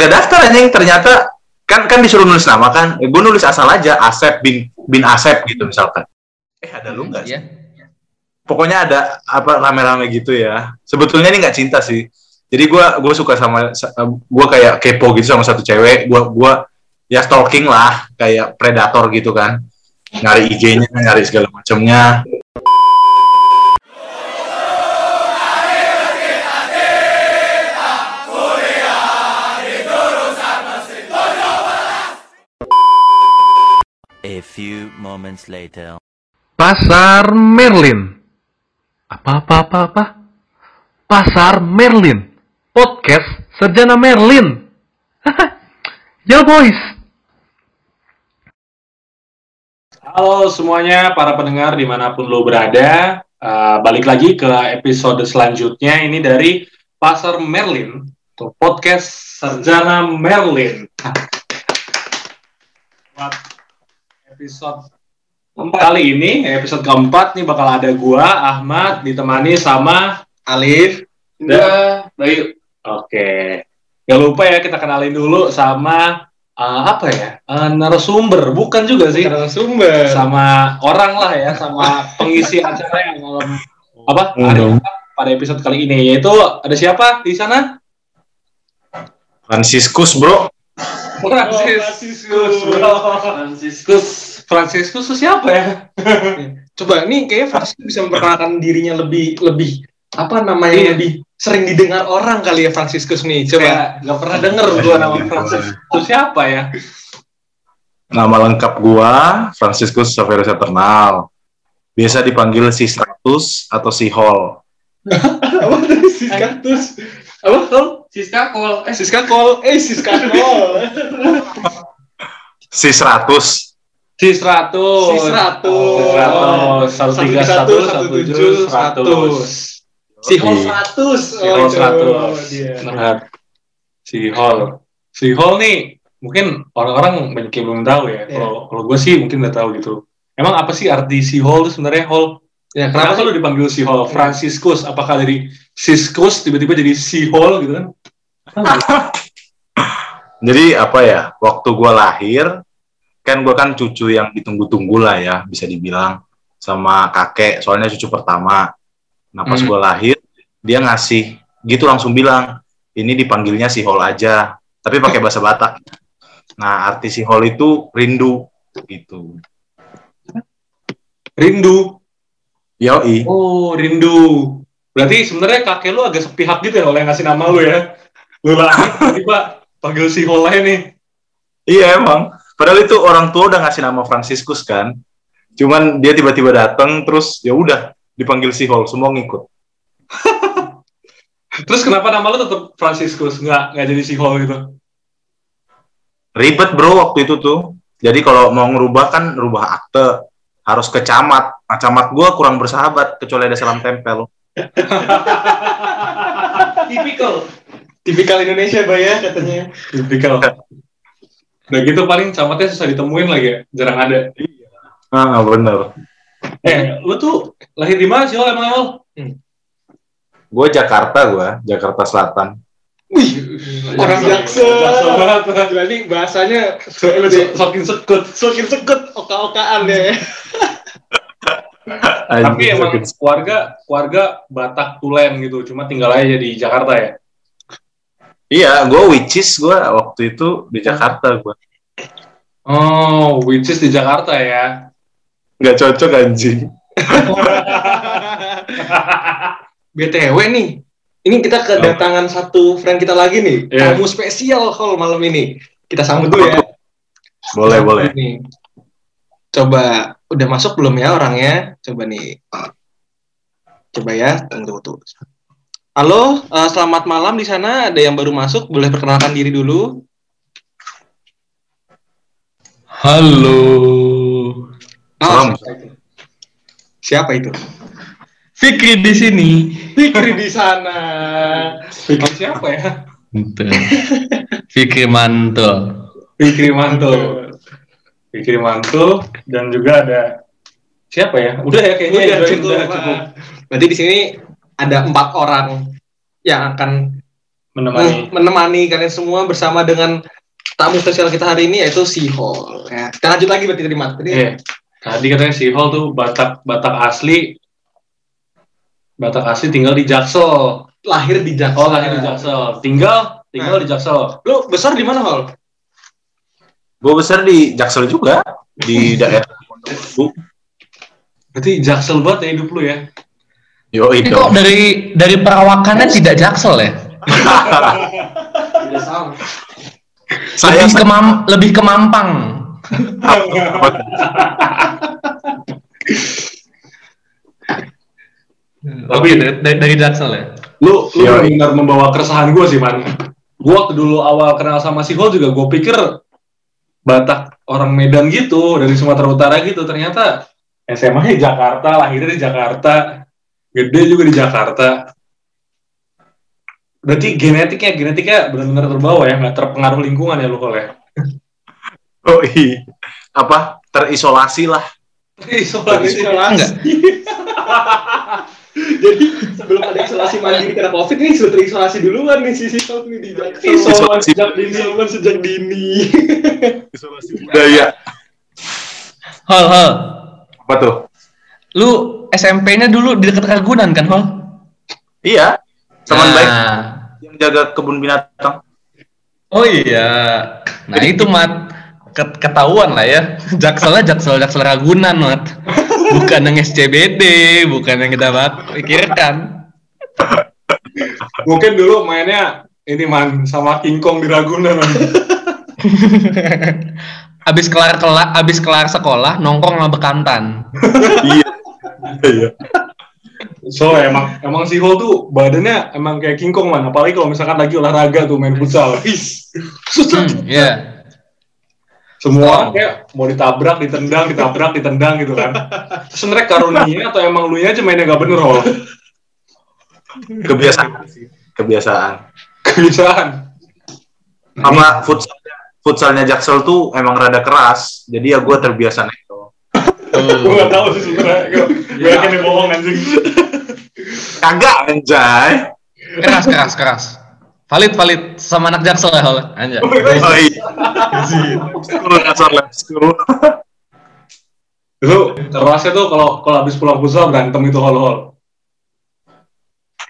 kagak daftar anjing ternyata kan kan disuruh nulis nama kan. Eh, gue nulis asal aja Asep bin bin Asep gitu misalkan. Eh ada lu nggak sih? Iya. pokoknya ada apa rame-rame gitu ya. Sebetulnya ini nggak cinta sih. Jadi gue gue suka sama gue kayak kepo gitu sama satu cewek. Gue gue ya stalking lah kayak predator gitu kan. Nyari IG-nya nyari segala macamnya A few moments later. Pasar Merlin. Apa apa apa apa? Pasar Merlin. Podcast Sarjana Merlin. ya boys. Halo semuanya, para pendengar di mana pun lo berada. Uh, balik lagi ke episode selanjutnya ini dari Pasar Merlin, atau podcast Sarjana Merlin. Buat episode kali ini, episode keempat nih bakal ada gua, Ahmad, ditemani sama Alif dan Bayu. Oke, gak lupa ya kita kenalin dulu sama uh, apa ya uh, narasumber, bukan juga sih Narasumber. sama orang lah ya, sama pengisi acara yang malam apa hari. Jumat pada episode kali ini yaitu ada siapa di sana? Franciscus bro Franciscus, bro. Franciscus, Franciscus itu siapa ya? Coba nih kayaknya Franciscus bisa memperkenalkan dirinya lebih lebih apa namanya Iya. lebih sering didengar orang kali ya Franciscus nih. Coba. Coba nggak pernah denger gua nama Franciscus itu siapa ya? nama lengkap gua Franciscus Saverus Eternal biasa dipanggil si 100 atau si Hall apa tadi Siskatus? Apa kau? Siska Kol. Eh, Siska Kol. Eh Siska Kol. si 100 si 100. Si 100. Satu tiga satu satu tujuh seratus. Si Hall Oke. 100. Si Hall itu 100. dia. Benar. Si Hall. Si Hall nih mungkin orang-orang banyak yang belum tahu ya. Iya. Kalau kalau gue sih mungkin udah tahu gitu. Emang apa sih arti si Hall itu sebenarnya Hall? Ya, Kenapa kenapa lu dipanggil si Hall? Franciscus? Apakah dari Siskus tiba-tiba jadi si Hall gitu kan? jadi apa ya waktu gua lahir kan gua kan cucu yang ditunggu-tunggu lah ya bisa dibilang sama kakek soalnya cucu pertama nah pas Hmm. gua lahir dia ngasih gitu langsung bilang ini dipanggilnya si Hall aja tapi pakai bahasa Batak nah arti si Hall itu rindu gitu Rindu. yoi Oh, rindu. Berarti sebenarnya kakek lu agak sepihak gitu ya oleh ngasih nama lu ya. Lu lahir tiba panggil si aja nih. Iya emang. Padahal itu orang tua udah ngasih nama Franciscus kan. Cuman dia tiba-tiba datang terus ya udah dipanggil si Hall semua ngikut. Terus kenapa nama lu tetap Franciscus? Nggak, nggak jadi si Hall gitu? Ribet bro waktu itu tuh. Jadi kalau mau ngerubah kan rubah akte harus ke camat. Nah camat gua kurang bersahabat kecuali ada salam tempel. Tipikal. Tipikal Indonesia, Bay ya katanya. Tipikal. Udah gitu paling camatnya susah ditemuin lagi ya. Jarang ada. Ah bener. Eh, lu tuh lahir di mana sih Hol emang Hol? Gue Jakarta gua, Jakarta Selatan. Wih, orang jaksa. Jaksel banget. Berarti bahasanya So- Saking sekut. semakin sekut oka-okaan ya. Tapi emang keluarga keluarga Batak Tulen gitu, cuma tinggal aja di Jakarta ya. Iya, gue which is gue waktu itu di Jakarta gue. Oh, which is di Jakarta ya. Nggak cocok anjing. BTW nih, ini kita kedatangan satu friend kita lagi nih. Iya. Tamu spesial Hall malam ini. Kita sambut dulu ya. Boleh boleh. Nih. Coba udah masuk belum ya orangnya? Coba nih. Coba ya, tunggu tunggu. Halo, eh, selamat malam di sana. Ada yang baru masuk, boleh perkenalkan diri dulu. Halo. Oh, Salam. siapa itu? Siapa itu? Fikri di sini. Fikri di sana. Fikri siapa ya? Fikri mantul. Fikri Mantul. Fikri Mantul dan juga ada siapa ya? Udah ya kayaknya Udah udah, cukup, udah cukup. Berarti di sini ada empat orang yang akan menemani. menemani kalian semua bersama dengan tamu spesial kita hari ini yaitu si Hall. Ya, kita lanjut lagi berarti tadi Mat. Tadi Iya. Tadi katanya si Hall tuh Batak Batak asli. Batak asli tinggal di Jaksel. lahir di Jakarta. Oh, lahir di Jaksel. Tinggal tinggal di Jaksel. Lu besar di mana Hall? Gue besar di Jaksel juga di daerah Pondok Berarti Jaksel banget ya hidup lu ya. Yo Ini itu. kok dari dari perawakannya tidak jaksel ya? Tidak sama. Saya lebih ke mam- lebih ke Mampang. Tapi- dari, dari, jaksel ya. Lu lu benar membawa keresahan gue sih, Man. Gue waktu dulu awal kenal sama si Hall juga gue pikir Batak orang Medan gitu, dari Sumatera Utara gitu. Ternyata SMA di Jakarta, lahirnya di Jakarta, gede juga di Jakarta. Berarti genetiknya, genetiknya benar-benar terbawa ya, nggak terpengaruh lingkungan ya lu Hall ya? Oh iya. Apa? Terisolasi lah. Isolasi. Enggak. Jadi sebelum ada isolasi mandiri karena COVID nih sudah terisolasi duluan nih si Hall nih di Jakarta. Isolasi. sejak dini. Isoman sejak dini. Isolasi budaya. Hol, hol. Apa tuh? Lu SMP-nya dulu di dekat Ragunan kan, Hol? Iya. Teman Nah. baik yang jaga kebun binatang. Oh iya. Nah itu mat Ket- ketahuan lah ya. Jakselnya jaksel jaksel Ragunan mat. Bukan yang SCBD, bukan yang kita bak- pikirkan. Mungkin dulu mainnya ini man sama King Kong di Ragunan. Abis kelar kelar abis kelar sekolah nongkrong sama bekantan. iya. Iya. So emang emang si Ho tuh badannya emang kayak King Kong man. Apalagi kalau misalkan lagi olahraga tuh main futsal. Hmm, Iya. Semua orang kayak mau ditabrak, ditendang, ditabrak, ditendang gitu kan. Sebenarnya karunia atau emang lu aja mainnya gak bener Ho? Kebiasaan sih. Kebiasaan. Kebiasaan. Sama futsalnya, futsalnya Jaksel tuh emang rada keras. Jadi ya gue terbiasa neko. Gue gak tahu sih sebenarnya. Gue yakin dia bohong anjing. Kagak anjay. Keras keras keras. Valid valid sama anak jaksel ya, Hol. Anjay. Oh iya. School kasar lab school. Lu kerasnya tuh kalau kalau habis pulang futsal berantem itu hol-hol.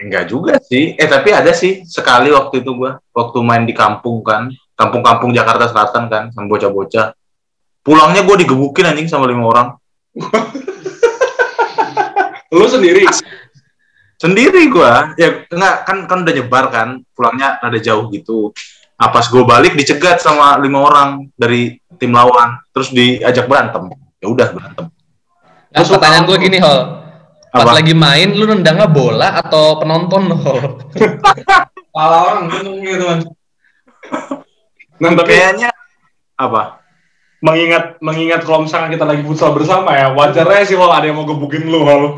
Enggak juga sih. Eh tapi ada sih sekali waktu itu gua waktu main di kampung kan, kampung-kampung Jakarta Selatan kan, sama bocah-bocah. Pulangnya gua digebukin anjing sama lima orang. Lu sendiri. Sendiri gua. Ya enggak kan kan udah nyebar kan, pulangnya rada jauh gitu. Nah, pas gue balik dicegat sama lima orang dari tim lawan, terus diajak berantem. Ya udah berantem. Nah, pertanyaan gue gini, Hol. Pas Apa? lagi main, lu nendangnya bola atau penonton, Hol? Kepala orang bingung gitu kan. Nah, tapi Kayaknya apa? Mengingat mengingat kalau misalkan kita lagi futsal bersama ya, wajarnya sih kalau ada yang mau gebukin lu hol.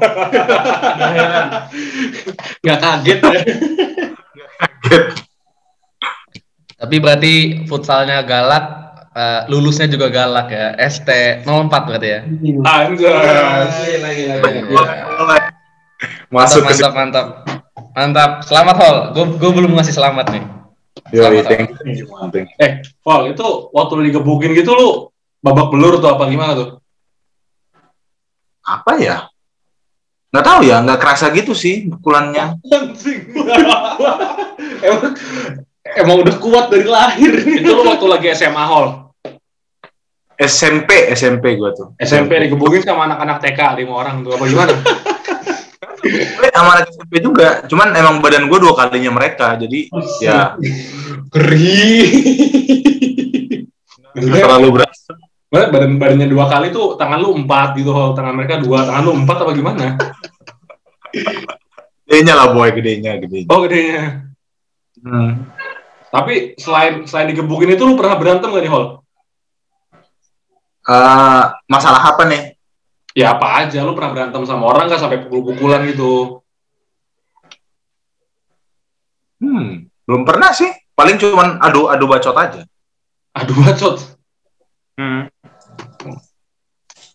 Nggak kaget ya. Tapi berarti futsalnya galak, eh, lulusnya juga galak ya. ST 04 berarti ya. Anjay. Lagi lagi. Masuk ke mantap, mantap, mantap. Selamat, Hol. Gue belum ngasih selamat nih. Thank you. Thank you. Eh, Hol, itu waktu lu digebukin gitu lu babak belur tuh apa gimana tuh? Apa ya? Nggak tahu ya, nggak kerasa gitu sih pukulannya. Emang, emang udah kuat dari lahir. itu lu waktu lagi SMA Hol. SMP, SMP gua tuh. SMP digebukin sama anak-anak TK lima orang tuh apa gimana? Gue sama anak SMP juga, cuman emang badan gue dua kalinya mereka, jadi ya Ngeri. nggak terlalu berat. Badan badan badannya dua kali tuh tangan lu empat gitu, tangan mereka dua, tangan lu empat apa gimana? Gedenya lah boy, gedenya, gedenya. Oh gedenya. Hmm. Tapi selain selain digebukin itu lu pernah berantem gak nih Hol? Eh, masalah apa nih? Ya apa aja, lu pernah berantem sama orang gak sampai pukul-pukulan gitu? Hmm, belum pernah sih. Paling cuman adu adu bacot aja. Aduh bacot. Hmm.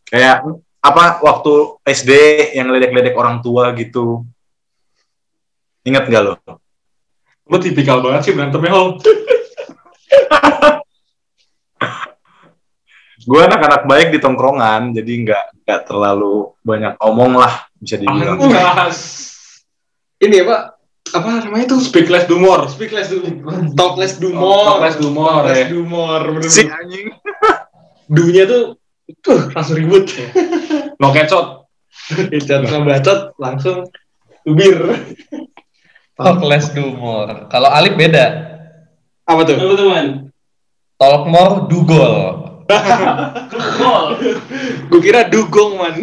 Kayak apa waktu SD yang ledek-ledek orang tua gitu. Ingat gak lo? Lu tipikal banget sih berantemnya, Hol. Gue anak-anak baik di tongkrongan, jadi nggak nggak terlalu banyak omong lah bisa dibilang. Anjas. Ini Pak, apa namanya itu? Speakless dumor. Speakless do talkless do more. Talkless do more, Talkless ya. do more. bener-bener. Si anjing. Do-nya tuh tuh langsung ribut. No kecot. Kecot sama bacot langsung ubir. Talkless do more. Kalau Alif beda. Apa tuh? Lu teman. Talk more, do goal. Gue kira dugong man.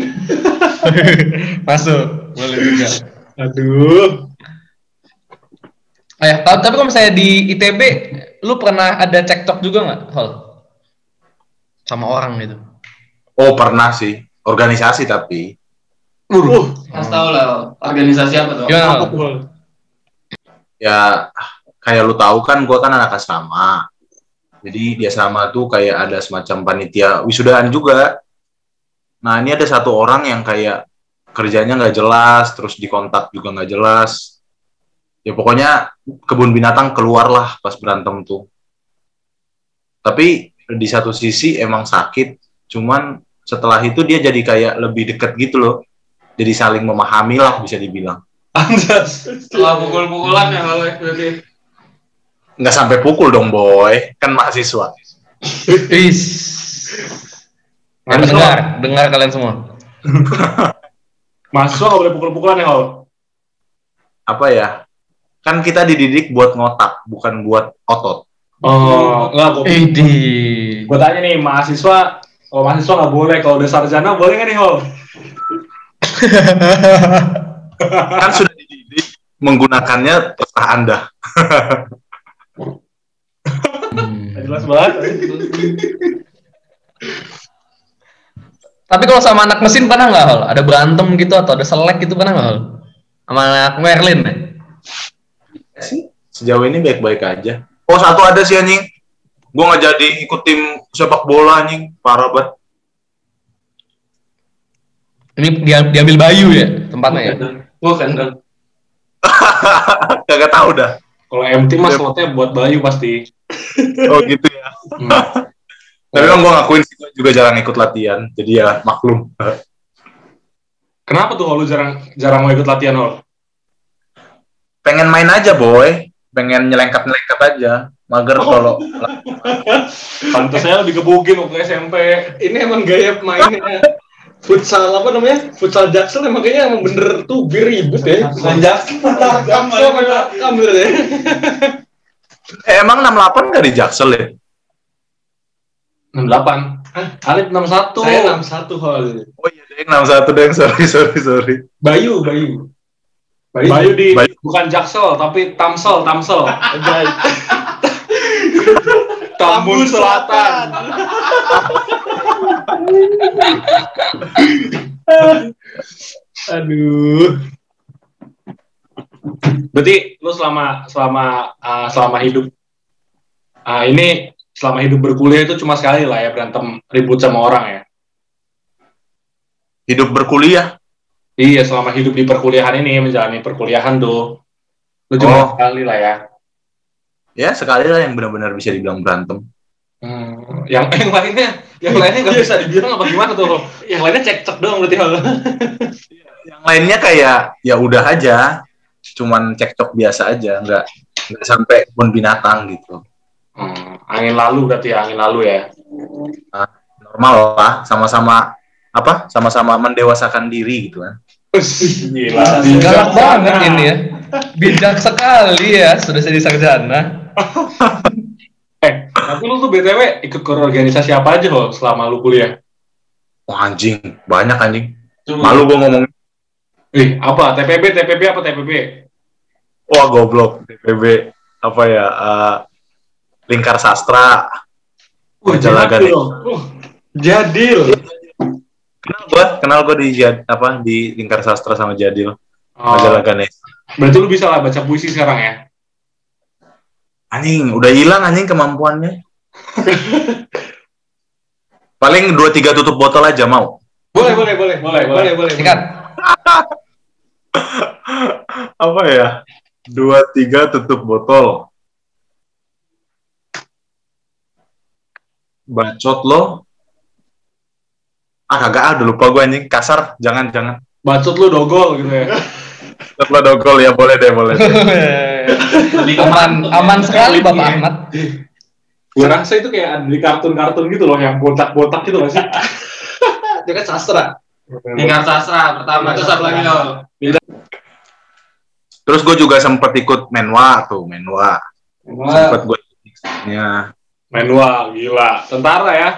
Masuk. Boleh juga. Aduh. Eh, ta- tapi kalau misalnya di ITB, lu pernah ada cekcok juga nggak, Hol? Sama orang gitu. Oh pernah sih, organisasi tapi. Uh, Kasih tau lah, organisasi apa tuh? Apa tuh? ya kayak lu tahu kan gue kan anak asrama. Jadi di asrama tuh kayak ada semacam panitia wisudaan juga. Nah ini ada satu orang yang kayak kerjanya nggak jelas terus di kontak juga nggak jelas. Ya pokoknya kebun binatang keluar lah pas berantem tuh. Tapi di satu sisi emang sakit cuman setelah itu dia jadi kayak lebih deket gitu loh jadi saling memahami lah bisa dibilang. Setelah pukul-pukulan ya kalau berarti. nggak sampai pukul dong boy kan mahasiswa Is. dengar, dengar kalian semua. Mahasiswa nggak boleh pukul-pukulan ya, Hol. apa ya kan kita dididik buat ngotak bukan buat otot Oh, enggak, gue Idi. gue tanya nih, mahasiswa, kalau mahasiswa nggak boleh, kalau udah sarjana boleh nggak nih, Hol? kan sudah dididik menggunakannya terserah anda Hmm. Jelas banget. Tapi kalau sama anak mesin pernah nggak, Hol? Ada berantem gitu atau ada selek gitu pernah nggak, Hol? Sama anak Merlin ya? sih sejauh ini baik-baik aja oh satu ada sih anjing gue nggak jadi ikut tim sepak bola anjing parah banget Ini dia diambil Bayu ya tempatnya ya? Bukan dong. kagak tahu dah Kalau MT mas slotnya buat Bayu pasti. oh gitu ya Hmm. tapi emang gue ngakuin sih gue juga jarang ikut latihan jadi ya maklum Kenapa tuh lu jarang jarang mau ikut latihan, Hol? pengen main aja boy pengen nyelengkat nyelengkat aja mager kalau Pantasnya lebih gebugin waktu SMP. Ini emang gaya mainnya. Futsal apa namanya? Futsal Jaksel emang kayaknya emang bener tuh bir ribut ya. Jaksel. Jaksel apa kambil ya? eh, emang 68 gak di Jaksel ya 68. Alif 61. Saya 61 hol. oh iya deh 61 deh sorry sorry sorry Bayu, Bayu. Bayu di Bayu. bukan Jaksel tapi Tamsel, Tamsel. Tambun Selatan. Aduh. Berarti lu selama selama uh, selama hidup uh, ini selama hidup berkuliah itu cuma sekali lah ya berantem ribut sama orang ya. hidup berkuliah Iya, selama hidup di perkuliahan ini menjalani perkuliahan tuh lu cuma Oh. sekali lah ya. Ya sekali lah yang benar-benar bisa dibilang berantem Hmm, yang yang lainnya, yang lainnya nggak bisa dibilang apa gimana tuh? Yang lainnya cekcok doang berarti hal. yang lainnya kayak ya udah aja cuman cekcok biasa aja nggak nggak sampai kebun binatang gitu Hmm, angin lalu berarti ya, angin lalu ya. normal lah sama-sama apa sama-sama mendewasakan diri gitu kan Gila. Galak banget ini ya. Bijak sekali ya, sudah jadi sarjana. Eh, tapi lu tuh BTW ikut ke organisasi apa aja loh selama lu kuliah? Wah, anjing banyak anjing Coba. malu gue ngomong Ih, apa? TPB, TPB apa TPB? wah goblok DPB apa ya eh, lingkar sastra Majalah jadil. Ganesha. Uh, jadil. kenal gue kenal gue di Jad- apa di lingkar sastra sama Jadil Oh, majalah Ganesha berarti lu bisa lah baca puisi sekarang ya? Anjing udah hilang anjing kemampuannya paling dua tiga tutup botol aja mau Boleh, boleh, boleh. Boleh, boleh, boleh. Sikat. apa ya dua tiga tutup botol. Bacot lo. Ah kagak ah, udah lupa gue anjing. Kasar, jangan jangan. Bacot lu dogol gitu ya. Lo dogol ya boleh deh boleh. Deh. aman aman sekali Bapak Iya. Ahmad. Gue rasa itu kayak di kartun-kartun gitu loh, yang botak-botak gitu gak sih? Dia kan sastra. Tingkat sastra pertama terus apa lagi? Terus gue juga sempet ikut menwa tuh menwa. Sempet gue ya Manual, gila. Tentara ya?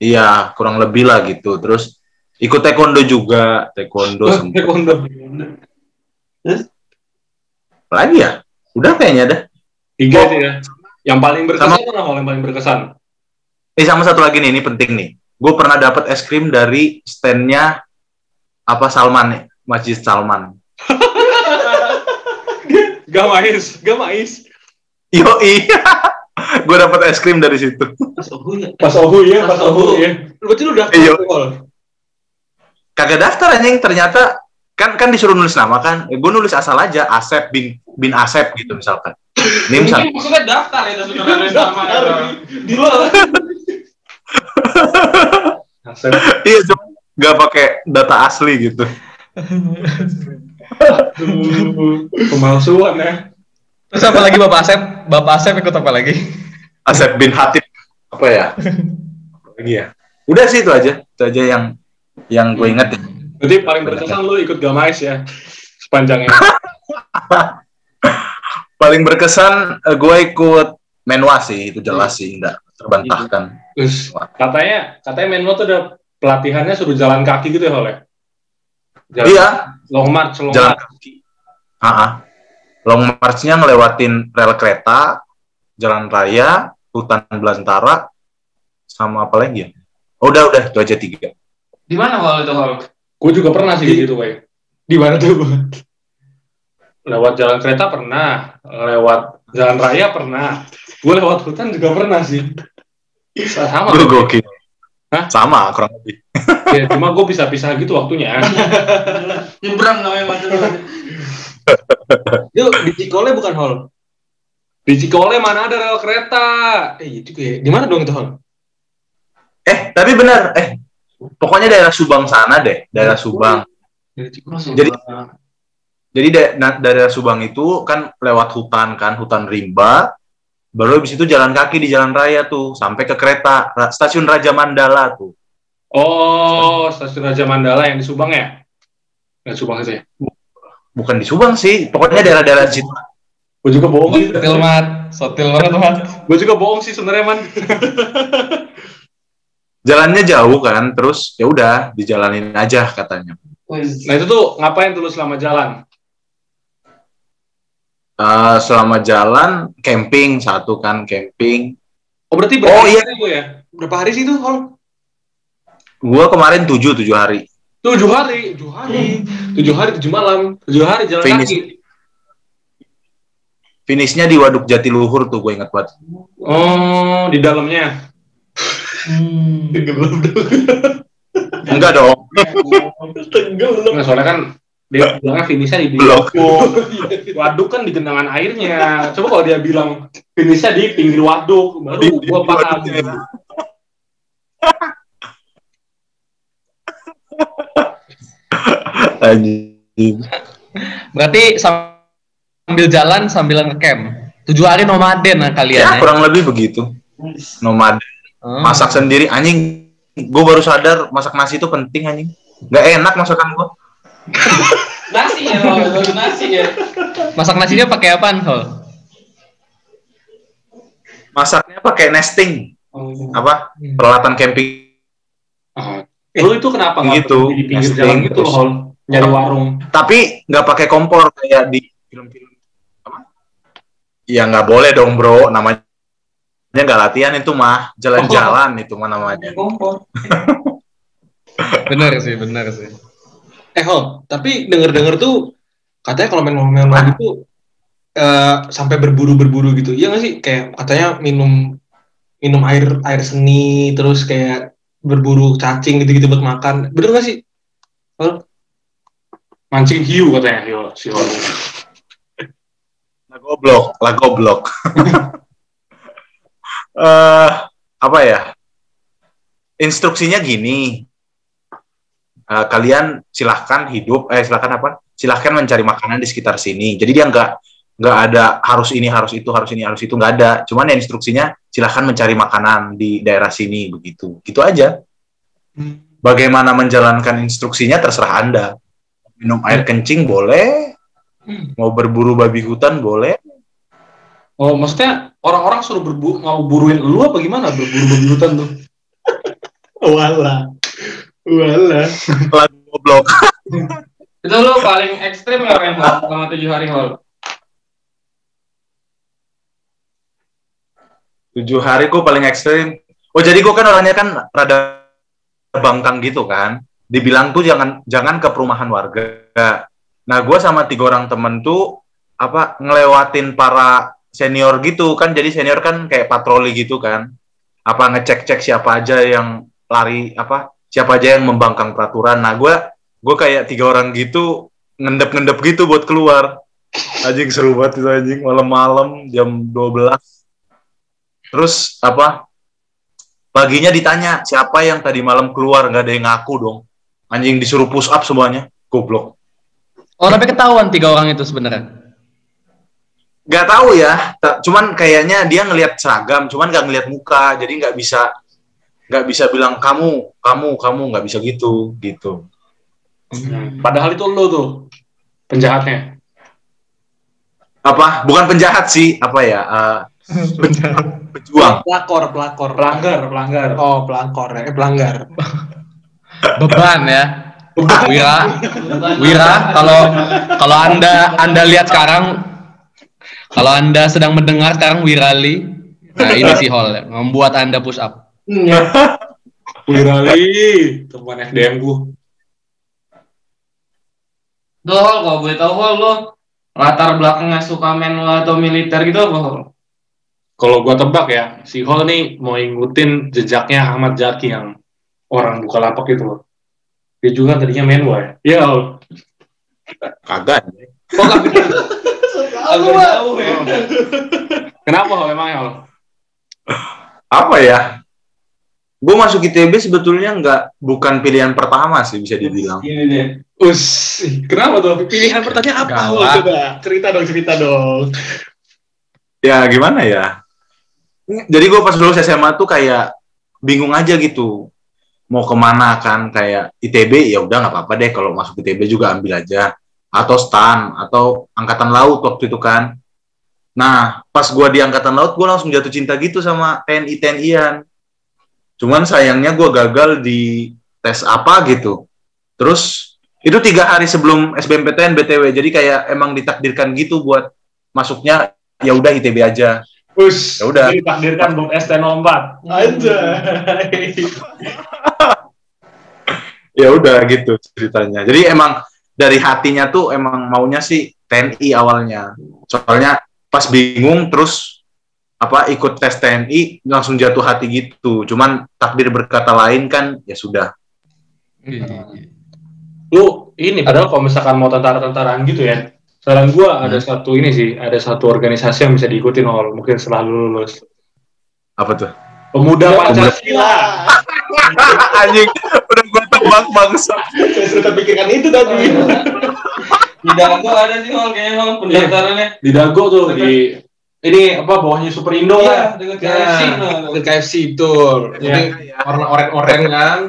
iya kurang lebih lah gitu. Terus ikut taekwondo juga taekwondo sempet. Taekwondo. lagi ya. Udah kayaknya dah. Tiga sih ya. Yang paling berkesan apa hal yang paling berkesan? Eh sama satu lagi nih, ini penting nih. Gue pernah dapat es krim dari standnya apa Salman nih, Masjid Salman. Gamais, gamais. Yo iya, gue dapat es krim dari situ. Pas Ohu ya. Pas Ohu ya, pas Ohu ya. Berarti lu udah Iya. Hol. Kagak daftar anjing, ternyata kan kan disuruh nulis nama kan. Eh, gue nulis asal aja, Asep bin bin Asep gitu misalkan. Ini misal, Mungkin maksudnya daftar itu sebenarnya sama itu. Di luar. Iya cuma nggak pakai data asli gitu. Pemalsuan ya. Terus apa lagi Bapak Asep? Bapak Asep ikut apa lagi? Asep bin Hatib apa ya? Apa lagi ya? Udah sih itu aja, itu aja yang yang gue inget. ya. Berarti paling berkesan lu ikut gamais ya. Sepanjangnya. Paling berkesan eh, gue ikut menwa sih, itu jelas sih, nggak terbantahkan. Terus katanya katanya Menlo tuh ada pelatihannya suruh jalan kaki gitu ya, Hol ya? Jalan, Iya, Long march, long jalan march. kaki. Ah, long march-nya ngelewatin rel kereta, jalan raya, hutan belantara, sama apa lagi ya? Oh, udah, udah, itu aja tiga. Di mana hal itu hal? Gue juga pernah sih gitu, Bay. Di mana tuh? Lewat jalan kereta pernah, lewat jalan raya pernah. Gue lewat hutan juga pernah sih. Sama. Gue gokil. Hah? Sama, kurang lebih. Ya, cuma gue bisa pisah gitu waktunya. Nyebrang namanya macam Itu di Cikole bukan Hol. Di Cikole mana ada rel kereta? Eh, itu kayak di mana dong itu Hol? Eh, tapi benar, eh, pokoknya daerah Subang sana deh, daerah Subang. Dari Cikole. Jadi- Jadi da- daerah Subang itu kan lewat hutan kan, hutan rimba. Baru habis itu jalan kaki di jalan raya tuh sampai ke kereta Ra- stasiun Raja Mandala tuh. Oh, stasiun Raja Mandala yang di Subang ya? Yang Subang itu ya? Bukan di Subang sih, pokoknya daerah-daerah situ. Gue juga bohong sih. Sotil Mat, sotil banget Mat. Gue juga bohong sih sebenarnya, Man. Jalannya jauh kan, terus ya udah dijalanin aja katanya. Nah itu tuh ngapain tuh selama jalan? Eh, selama jalan camping satu kan camping. Oh berarti Oh, berapa iya. hari itu ya? Berapa hari sih itu Hol? Gua kemarin tujuh tujuh hari. Tujuh hari, tujuh hari, tujuh hari, tujuh malam, tujuh hari jalan Finish. kaki. Finishnya di Waduk Jatiluhur tuh gue inget banget. Oh, di dalamnya. Tenggelam dong. Enggak dong. Tenggelam. Nah, soalnya kan dia bilangnya finishnya di Belum. waduk. Waduk kan di genangan airnya. Coba kalau dia bilang finishnya di pinggir waduk, baru Di- di gua paham. Anjing. Berarti sambil jalan sambil ngecamp. Tujuh hari nomaden lah kalian Ya, ya. kurang lebih begitu. Nomad. Oh. Masak sendiri anjing. Gue baru sadar masak nasi itu penting anjing. Gak enak masakan gue. Nasi ya. Baru nasi ya. Masak nasinya pakai apaan, Hol? Masaknya pakai nesting. Oh. Apa? Peralatan camping. Ah. Lu itu kenapa nggak Gitu. berhenti di pinggir Nesting, jalan gitu terus. Hol? Nyari warung. Tapi nggak pakai kompor kayak di film-film. Apa? Ya nggak boleh dong bro. Namanya nggak latihan itu mah. Jalan-jalan itu mah namanya. Kompor. Bener sih, bener sih. Eh Hol, tapi denger-denger tuh katanya kalau main main lagi tuh eh, sampai berburu-berburu gitu. Iya nggak sih? Kayak katanya minum minum air air seni terus kayak berburu cacing gitu-gitu buat makan. Bener nggak sih? Mancing hiu katanya Hil, si Hol. lah goblok, lah goblok. Eh, apa ya? Instruksinya gini. Eh, kalian silahkan hidup, eh silahkan apa? Silahkan mencari makanan di sekitar sini. Jadi dia nggak nggak ada harus ini, harus itu, harus ini, harus itu nggak ada. Cuman ya instruksinya silahkan mencari makanan di daerah sini begitu. Gitu aja. Bagaimana menjalankan instruksinya terserah anda. Minum air kencing boleh, mau berburu babi hutan boleh. Oh, maksudnya orang-orang suruh berbu mau buruin lu apa gimana berburu babi hutan tuh? Wala. Wala. Lagu goblok. Itu lu paling ekstrim ngapain Hol selama tujuh hari Hol? tujuh hari gue paling ekstrim. Oh jadi gue kan orangnya kan rada bangkang gitu kan. Dibilang tuh jangan jangan ke perumahan warga. Nah gue sama tiga orang temen tuh apa ngelewatin para senior gitu kan. Jadi senior kan kayak patroli gitu kan. Apa ngecek-cek siapa aja yang lari apa siapa aja yang membangkang peraturan. Nah gue gue kayak tiga orang gitu ngendep-ngendep gitu buat keluar. Anjing seru banget itu anjing malam-malam jam 12 Terus apa? Paginya ditanya siapa yang tadi malam keluar nggak ada yang ngaku dong. Anjing disuruh push up semuanya. Goblok. Oh tapi ketahuan tiga orang itu sebenarnya. Gak tahu ya. Cuman kayaknya dia ngelihat seragam, cuman nggak ngelihat muka. Jadi nggak bisa nggak bisa bilang kamu, kamu, kamu nggak bisa gitu, gitu. Padahal itu lu tuh penjahatnya. Apa? Bukan penjahat sih, apa ya? eh, pejuang. Pelakor, pelakor. Pelanggar, pelanggar. Oh, pelakor. Eh, pelanggar. Beban ya. Wira, Wira, kalau kalau anda anda lihat sekarang, kalau anda sedang mendengar sekarang Wirali, nah ini si Hall ya, membuat anda push up. Wirali, teman FDM ku. Tuh Hol, kalau boleh tahu Hol lu latar belakangnya suka main atau militer gitu apa Hol? Kalau gua tebak ya, si Hall nih mau ngikutin jejaknya Ahmad Zaki yang orang buka lapak itu loh. Dia juga tadinya main ya. Iya, Hall. Kagak. Oh, agak jauh ya. Kenapa Hall emangnya Hall? Apa ya? Gue masuk ITB sebetulnya nggak bukan pilihan pertama sih bisa dibilang. Ini deh. Us, kenapa tuh? Pilihan pertanyaan apa? Gawat. Coba cerita dong, cerita dong. ya gimana ya jadi gue pas lulus SMA tuh kayak bingung aja gitu mau ke mana kan kayak ITB ya udah nggak apa-apa deh kalau masuk ITB juga ambil aja atau STAN atau angkatan laut waktu itu kan nah pas gue di angkatan laut gue langsung jatuh cinta gitu sama TNI TNI-an cuman sayangnya gue gagal di tes apa gitu terus itu tiga hari sebelum SBMPTN BTW jadi kayak emang ditakdirkan gitu buat masuknya ya udah ITB aja Us, Ya udah. ditakdirkan buat ST04. Anjay. ya udah gitu ceritanya jadi emang dari hatinya tuh emang maunya sih TNI awalnya. Soalnya pas bingung terus apa ikut tes TNI langsung jatuh hati gitu. Cuman takdir berkata lain kan ya sudah. Lu ini padahal kalau misalkan mau tentara-tentaraan gitu ya, saran gua ada satu ini sih, ada satu organisasi yang bisa diikutin Hall, mungkin setelah lu lulus. apa tuh? Pemuda Pancasila. anjing udah tebak bangsa Saya sudah pikirkan itu tadi. Di Dago ada sih Hol kayaknya Hol pendaftarannya. Di Dago tuh di ini apa bawahnya Superindo Iya, kan? dengan KFC. nah. KFC itu. Iya. Jadi warna oranye-oranye kan.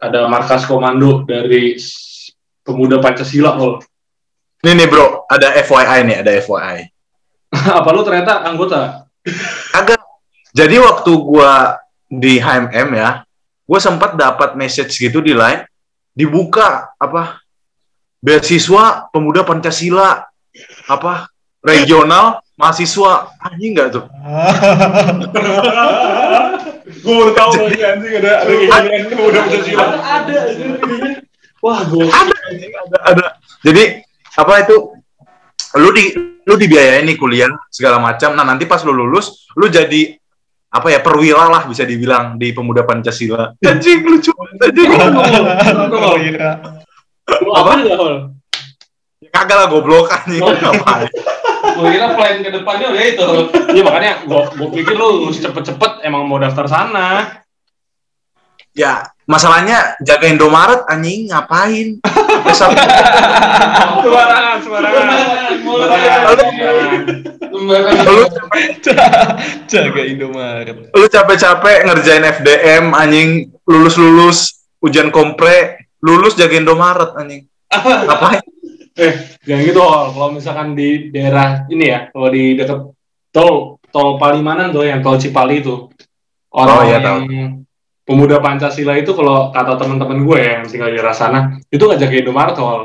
Ada markas komando dari Pemuda Pancasila Hall. ini nih bro ada FYI nih ada FYI apa lu ternyata anggota? agak jadi waktu gua di HMM ya gue sempat dapat message gitu di line dibuka apa beasiswa pemuda Pancasila apa regional mahasiswa. Anjing nggak tuh? Gue baru tahu lagi anjing ada ada kegiatan Pemuda Pancasila. Ada, Wah, gue ada ada ada. Jadi apa itu? Lu di lu dibiayain nih kuliah segala macam. Nah nanti pas lu lulus lu jadi apa ya perwira lah bisa dibilang di pemuda Pancasila anjing lucu banget, anjing Lu apa Hol? kagak lah goblok anjing ngapain gue kira plan ke depannya udah itu. Iya makanya gue gue pikir lu cepet-cepet emang mau daftar sana. Ya, masalahnya jaga Indomaret anjing ngapain? Sembarangan, sembarangan. Sembarangan. Lu Jaga Indomaret. lu capek-capek ngerjain FDM anjing lulus-lulus ujian kompre lulus jaga Indomaret anjing. Ngapain? Eh, jangan gitu. Kalau misalkan di daerah ini ya, kalau di dekat tol tol Palimanan tuh yang tol Cipali itu. Orang Oh, iya, yang pemuda Pancasila itu kalau kata teman-teman gue yang tinggal di daerah sana, itu nggak jaga Indomaret Hol.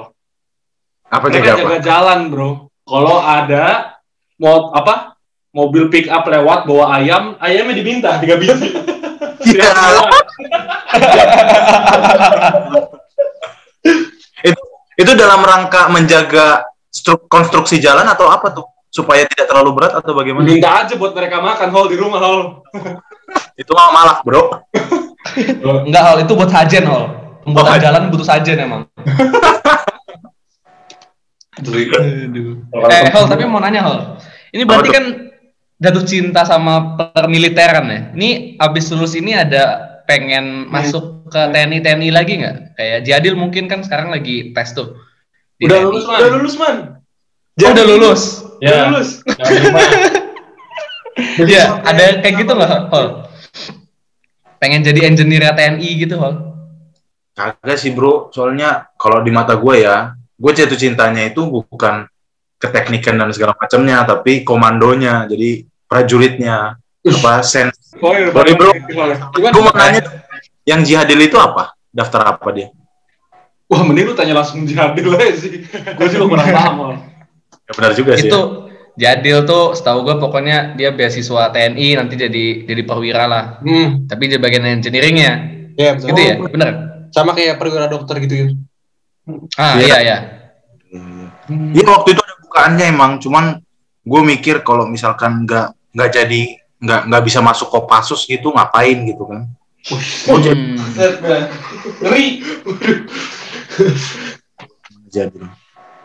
Apa jaga apa? jaga jalan, Bro. Kalau ada mau apa? Mobil pick up lewat bawa ayam, ayamnya diminta tiga biji. Iya. itu, itu dalam rangka menjaga struk, konstruksi jalan atau apa tuh supaya tidak terlalu berat atau bagaimana? Minta aja buat mereka makan Hol di rumah Hol. Itu mah malak bro. Enggak hal itu buat sajen hol. Pembuatan Oh, jalan butuh sajen emang. Aduh. Eh hol tapi mau nanya hol. Ini berarti kan jatuh cinta sama permiliteran ya. Ini abis lulus ini ada pengen masuk ke TNI TNI lagi nggak? Kayak Jadil mungkin kan sekarang lagi tes tuh. di Udah TNI. lulus, Man. Udah lulus, Man. Oh, udah lulus. Udah Ya. lulus. Iya, ada kayak gitu nggak hol? Pengen jadi engineer TNI gitu hol? Kagak sih bro, soalnya kalau di mata gue ya, gue jatuh cintanya itu bukan keteknikan dan segala macamnya, tapi komandonya, jadi prajuritnya, apa sen. Oh, iya, Sorry, bro. Gimana? Gue mau nanya, yang jihadil itu apa? Daftar apa dia? Wah, mending lu tanya langsung jadil aja sih. Gue juga kurang paham. Ya benar juga sih. itu ya. Jadil tuh setahu gue pokoknya dia beasiswa TNI nanti jadi jadi perwira lah Hmm, tapi dia bagian engineeringnya ya betul. gitu ya bener Sama kayak perwira dokter gitu ya. Ah Iya. iya iya Iya waktu itu ada bukaannya emang, cuman gue mikir kalau misalkan nggak nggak jadi nggak nggak bisa masuk Kopassus gitu ngapain gitu kan? Hmm. Ngeri. Jadi